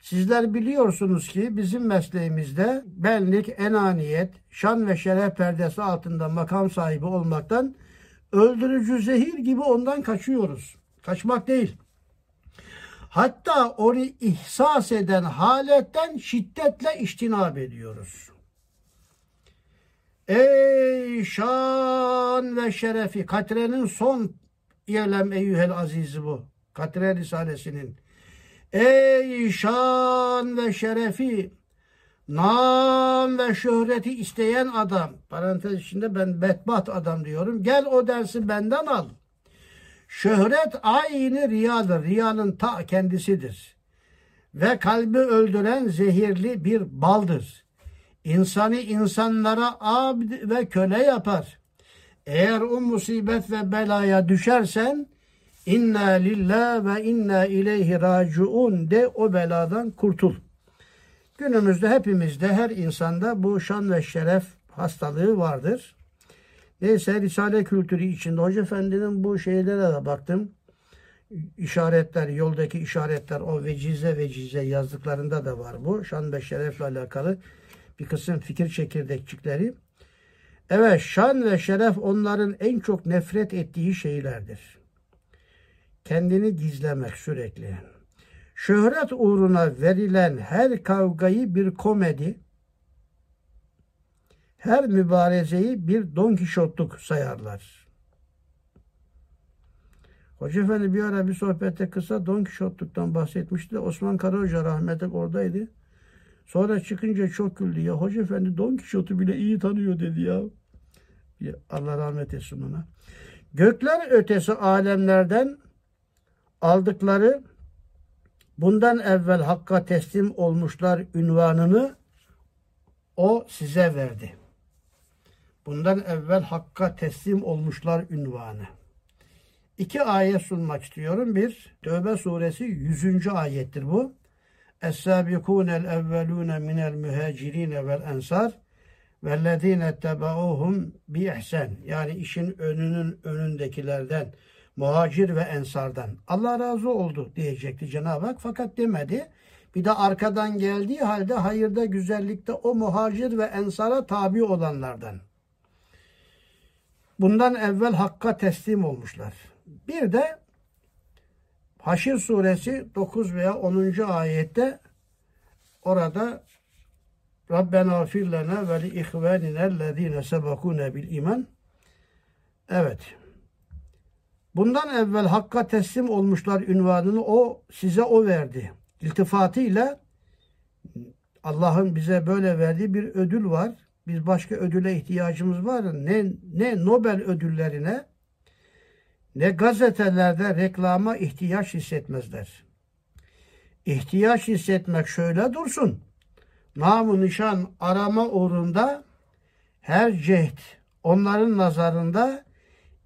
Sizler biliyorsunuz ki bizim mesleğimizde benlik, enaniyet, şan ve şeref perdesi altında makam sahibi olmaktan öldürücü zehir gibi ondan kaçıyoruz. Kaçmak değil. Hatta onu ihsas eden haletten şiddetle iştinab ediyoruz. Ey şan ve şerefi Katre'nin son yelem eyyühel azizi bu. Katre Risalesi'nin. Ey şan ve şerefi nam ve şöhreti isteyen adam parantez içinde ben bedbaht adam diyorum. Gel o dersi benden al. Şöhret aynı riyadır. Riyanın ta kendisidir. Ve kalbi öldüren zehirli bir baldır. İnsanı insanlara abd ve köle yapar. Eğer o musibet ve belaya düşersen inna lillah ve inna ileyhi raciun de o beladan kurtul. Günümüzde hepimizde her insanda bu şan ve şeref hastalığı vardır. Neyse Risale kültürü içinde Hoca Efendi'nin bu şeylere de baktım. İşaretler, yoldaki işaretler o vecize vecize yazdıklarında da var bu. Şan ve şerefle alakalı bir kısım fikir çekirdekçikleri. Evet şan ve şeref onların en çok nefret ettiği şeylerdir. Kendini gizlemek sürekli. Şöhret uğruna verilen her kavgayı bir komedi, her mübarezeyi bir Don Kişotluk sayarlar. Hoca Efendi bir ara bir sohbette kısa Don Kişotluk'tan bahsetmişti. Osman Karahoca rahmetli oradaydı. Sonra çıkınca çok güldü ya. Hoca Efendi Don Kişot'u bile iyi tanıyor dedi ya. Allah rahmet etsin ona. Gökler ötesi alemlerden aldıkları bundan evvel hakka teslim olmuşlar ünvanını o size verdi. Bundan evvel hakka teslim olmuşlar ünvanı. İki ayet sunmak istiyorum. Bir, Tövbe suresi 100. ayettir bu. Es-sâbikûnel evvelûne minel mühâcirîne vel ensar vellezîne tebauhum bi ihsan. Yani işin önünün önündekilerden, muhacir ve ensardan. Allah razı oldu diyecekti Cenab-ı Hak fakat demedi. Bir de arkadan geldiği halde hayırda, güzellikte o muhacir ve ensara tabi olanlardan. Bundan evvel hakka teslim olmuşlar. Bir de Haşir suresi 9 veya 10. ayette orada Rabbena gfir ve li ihvanina ellezine sebekune bil iman. Evet. Bundan evvel hakka teslim olmuşlar ünvanını o size o verdi. İltifatıyla Allah'ın bize böyle verdiği bir ödül var. Biz başka ödüle ihtiyacımız var. Ne, ne Nobel ödüllerine ne gazetelerde reklama ihtiyaç hissetmezler. İhtiyaç hissetmek şöyle dursun. Namı nişan arama uğrunda her cehd onların nazarında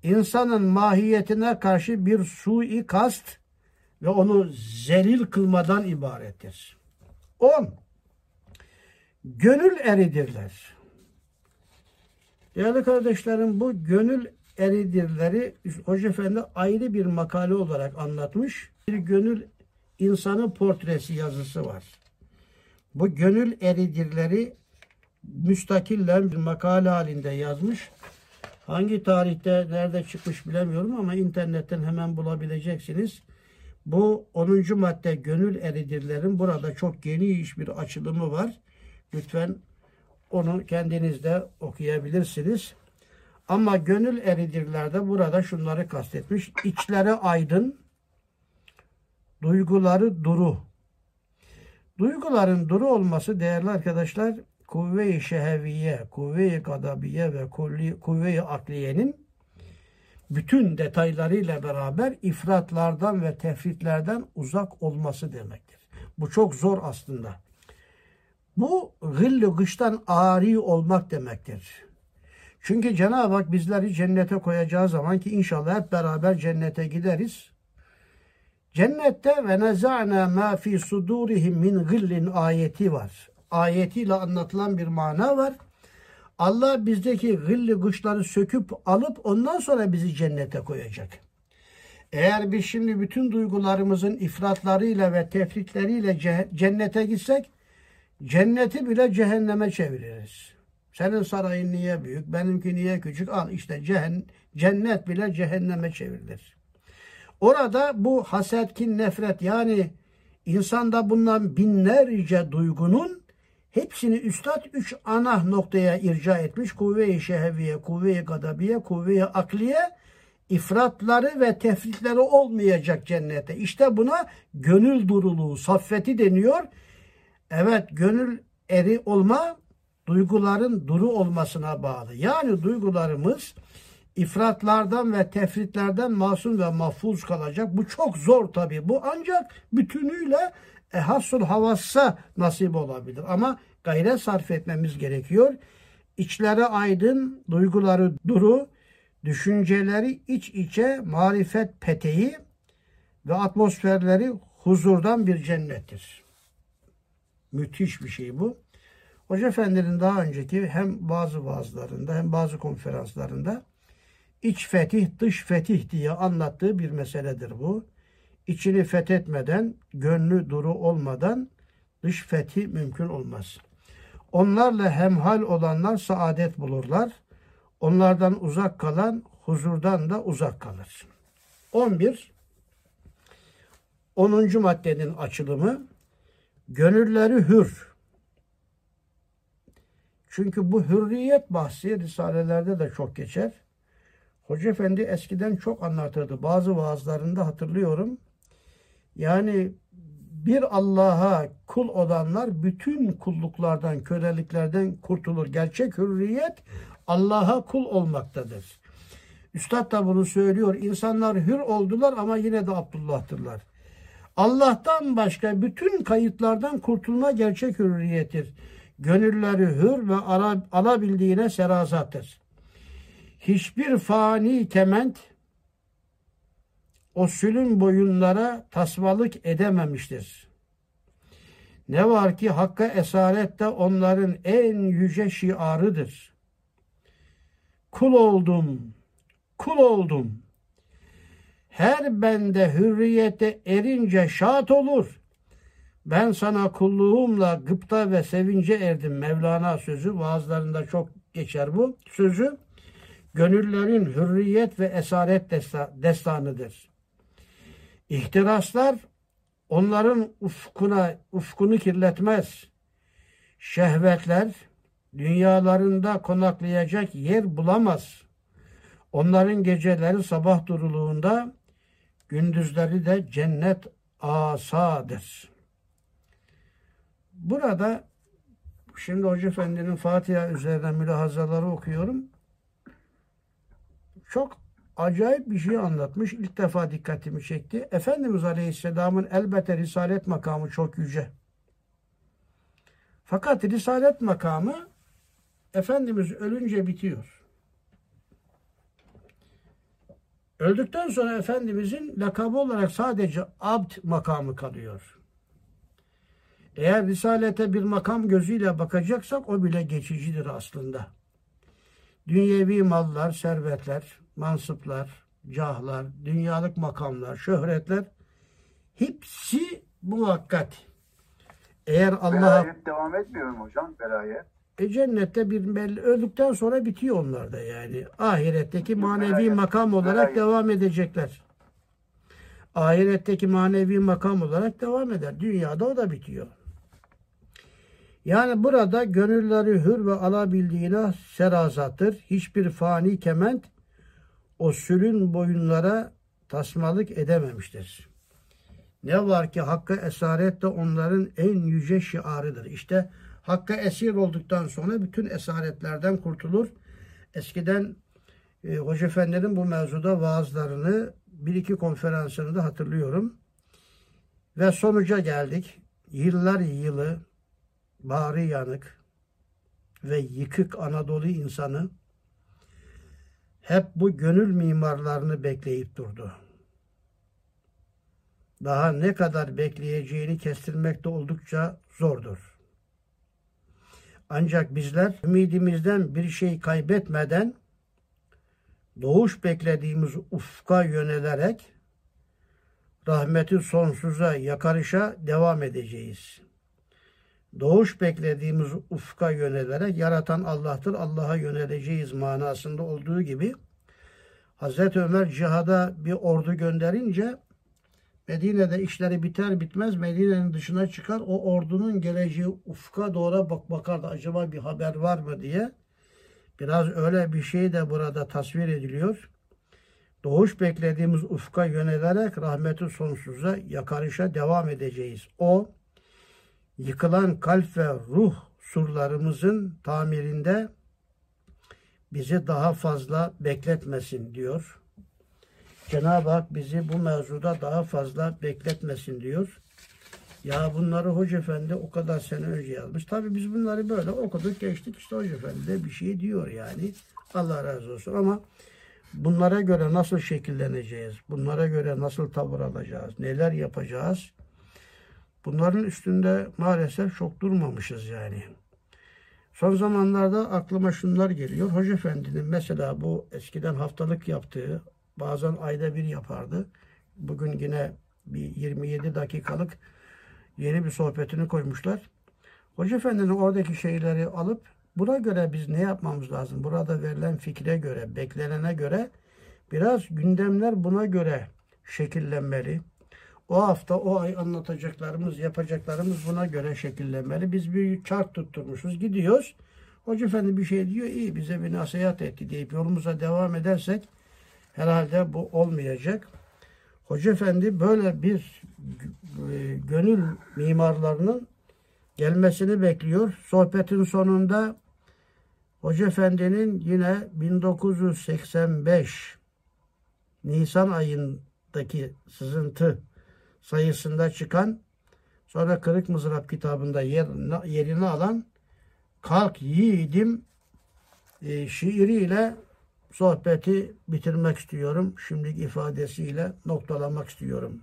insanın mahiyetine karşı bir sui kast ve onu zelil kılmadan ibarettir. 10. Gönül eridirler. Değerli kardeşlerim bu gönül eridirleri Hoca Efendi ayrı bir makale olarak anlatmış. Bir gönül insanı portresi yazısı var. Bu gönül eridirleri müstakillen bir makale halinde yazmış. Hangi tarihte nerede çıkmış bilemiyorum ama internetten hemen bulabileceksiniz. Bu 10. madde gönül eridirlerin burada çok geniş bir açılımı var. Lütfen onu kendiniz de okuyabilirsiniz. Ama gönül eridirlerde burada şunları kastetmiş. İçleri aydın, duyguları duru. Duyguların duru olması değerli arkadaşlar kuvve-i şeheviye, kuvve-i gadabiye ve kuvve-i akliyenin bütün detaylarıyla beraber ifratlardan ve tefritlerden uzak olması demektir. Bu çok zor aslında. Bu gıllı gıştan ari olmak demektir. Çünkü Cenab-ı Hak bizleri cennete koyacağı zaman ki inşallah hep beraber cennete gideriz. Cennette ve neza'na ma fi sudurihim min gillin ayeti var. Ayetiyle anlatılan bir mana var. Allah bizdeki gıllı kuşları söküp alıp ondan sonra bizi cennete koyacak. Eğer biz şimdi bütün duygularımızın ifratlarıyla ve tefritleriyle cennete gitsek cenneti bile cehenneme çeviririz. Senin sarayın niye büyük, benimki niye küçük? Al işte cehen, cennet bile cehenneme çevrilir. Orada bu haset, kin, nefret yani insanda bulunan binlerce duygunun hepsini üstad üç ana noktaya irca etmiş. Kuvve-i şehviye, kuvve-i gadabiye, kuvve-i akliye ifratları ve tefritleri olmayacak cennete. İşte buna gönül duruluğu, saffeti deniyor. Evet gönül eri olma duyguların duru olmasına bağlı. Yani duygularımız ifratlardan ve tefritlerden masum ve mahfuz kalacak. Bu çok zor tabi. Bu ancak bütünüyle ehassul havassa nasip olabilir. Ama gayret sarf etmemiz gerekiyor. İçleri aydın, duyguları duru, düşünceleri iç içe marifet peteği ve atmosferleri huzurdan bir cennettir. Müthiş bir şey bu. Hoca Efendi'nin daha önceki hem bazı vaazlarında hem bazı konferanslarında iç fetih dış fetih diye anlattığı bir meseledir bu. İçini fethetmeden, gönlü duru olmadan dış fetih mümkün olmaz. Onlarla hemhal olanlar saadet bulurlar. Onlardan uzak kalan huzurdan da uzak kalır. 11 10. maddenin açılımı gönülleri hür. Çünkü bu hürriyet bahsi risalelerde de çok geçer. Hoca Efendi eskiden çok anlatırdı. Bazı vaazlarında hatırlıyorum. Yani bir Allah'a kul olanlar bütün kulluklardan, köleliklerden kurtulur. Gerçek hürriyet Allah'a kul olmaktadır. Üstad da bunu söylüyor. İnsanlar hür oldular ama yine de Abdullah'tırlar. Allah'tan başka bütün kayıtlardan kurtulma gerçek hürriyettir. Gönülleri hür ve alabildiğine serazattır. Hiçbir fani kement o sülün boyunlara tasmalık edememiştir. Ne var ki Hakk'a esaret de onların en yüce şiarıdır. Kul oldum, kul oldum. Her bende hürriyete erince şat olur. Ben sana kulluğumla gıpta ve sevince erdim. Mevlana sözü vaazlarında çok geçer bu sözü. Gönüllerin hürriyet ve esaret destanıdır. İhtiraslar onların ufkuna ufkunu kirletmez. Şehvetler dünyalarında konaklayacak yer bulamaz. Onların geceleri sabah duruluğunda, gündüzleri de cennet asadır. Burada şimdi Hoca Efendi'nin Fatiha üzerine mülahazaları okuyorum. Çok acayip bir şey anlatmış. İlk defa dikkatimi çekti. Efendimiz Aleyhisselam'ın elbette risalet makamı çok yüce. Fakat risalet makamı Efendimiz ölünce bitiyor. Öldükten sonra Efendimizin lakabı olarak sadece abd makamı kalıyor. Eğer risalete bir makam gözüyle bakacaksak o bile geçicidir aslında. Dünyevi mallar, servetler, mansıplar, cahlar, dünyalık makamlar, şöhretler hepsi muhakkat. Eğer Allah Velayet devam etmiyor mu hocam? Velayet. E cennette bir belli öldükten sonra bitiyor onlar da yani. Ahiretteki manevi makam olarak devam edecekler. Ahiretteki manevi makam olarak devam eder. Dünyada o da bitiyor. Yani burada gönülleri hür ve alabildiğine serazattır. Hiçbir fani kement o sülün boyunlara tasmalık edememiştir. Ne var ki Hakk'a esaret de onların en yüce şiarıdır. İşte Hakk'a esir olduktan sonra bütün esaretlerden kurtulur. Eskiden e, Hoca Efendi'nin bu mevzuda vaazlarını bir iki konferansını da hatırlıyorum. Ve sonuca geldik. Yıllar yılı bağrı yanık ve yıkık Anadolu insanı hep bu gönül mimarlarını bekleyip durdu. Daha ne kadar bekleyeceğini kestirmek de oldukça zordur. Ancak bizler ümidimizden bir şey kaybetmeden doğuş beklediğimiz ufka yönelerek rahmeti sonsuza yakarışa devam edeceğiz. Doğuş beklediğimiz ufka yönelerek yaratan Allah'tır, Allah'a yöneleceğiz manasında olduğu gibi Hazreti Ömer cihada bir ordu gönderince Medine'de işleri biter bitmez Medine'nin dışına çıkar. O ordunun geleceği ufka doğru bak bakardı. Acaba bir haber var mı diye. Biraz öyle bir şey de burada tasvir ediliyor. Doğuş beklediğimiz ufka yönelerek rahmeti sonsuza yakarışa devam edeceğiz. O yıkılan kalp ve ruh surlarımızın tamirinde bizi daha fazla bekletmesin diyor. Cenab-ı Hak bizi bu mevzuda daha fazla bekletmesin diyor. Ya bunları Hoca Efendi o kadar sene önce yazmış. Tabi biz bunları böyle okuduk geçtik. İşte Hoca Efendi de bir şey diyor yani. Allah razı olsun ama bunlara göre nasıl şekilleneceğiz? Bunlara göre nasıl tavır alacağız? Neler yapacağız? Bunların üstünde maalesef çok durmamışız yani. Son zamanlarda aklıma şunlar geliyor. Hoca Efendi'nin mesela bu eskiden haftalık yaptığı, bazen ayda bir yapardı. Bugün yine bir 27 dakikalık yeni bir sohbetini koymuşlar. Hoca Efendi'nin oradaki şeyleri alıp buna göre biz ne yapmamız lazım? Burada verilen fikre göre, beklenene göre biraz gündemler buna göre şekillenmeli. O hafta, o ay anlatacaklarımız, yapacaklarımız buna göre şekillenmeli. Biz bir çark tutturmuşuz, gidiyoruz. Hoca Efendi bir şey diyor, iyi bize bir nasihat etti deyip yolumuza devam edersek herhalde bu olmayacak. Hoca Efendi böyle bir e, gönül mimarlarının gelmesini bekliyor. Sohbetin sonunda Hoca Efendi'nin yine 1985 Nisan ayındaki sızıntı sayısında çıkan sonra Kırık Mızrap kitabında yerini, alan Kalk Yiğidim e, şiiriyle sohbeti bitirmek istiyorum. Şimdiki ifadesiyle noktalamak istiyorum.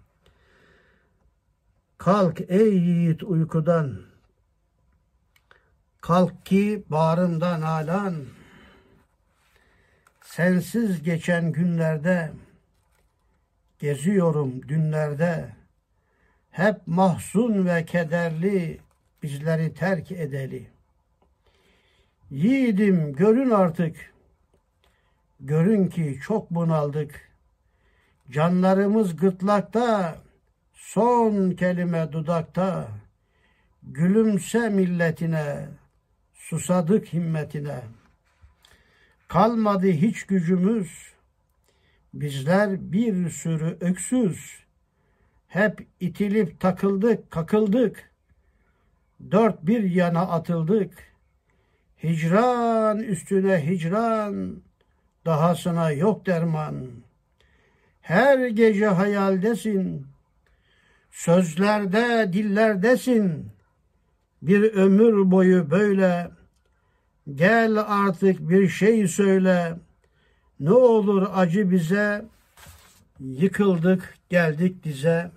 Kalk ey yiğit uykudan, kalk ki bağrımdan alan, sensiz geçen günlerde, geziyorum dünlerde, hep mahzun ve kederli bizleri terk edeli. Yiğidim görün artık, görün ki çok bunaldık. Canlarımız gırtlakta, son kelime dudakta. Gülümse milletine, susadık himmetine. Kalmadı hiç gücümüz, bizler bir sürü öksüz. Hep itilip takıldık, kakıldık. Dört bir yana atıldık. Hicran üstüne hicran, dahasına yok derman. Her gece hayaldesin, sözlerde, dillerdesin. Bir ömür boyu böyle, gel artık bir şey söyle. Ne olur acı bize, yıkıldık, geldik dize.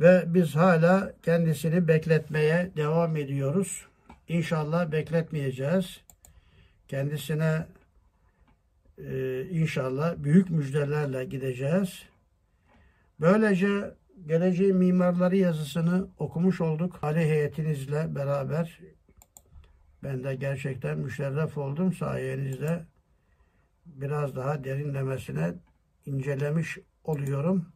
Ve biz hala kendisini bekletmeye devam ediyoruz. İnşallah bekletmeyeceğiz. Kendisine e, inşallah büyük müjdelerle gideceğiz. Böylece geleceğin mimarları yazısını okumuş olduk. Ali heyetinizle beraber ben de gerçekten müşerref oldum sayenizde biraz daha derinlemesine incelemiş oluyorum.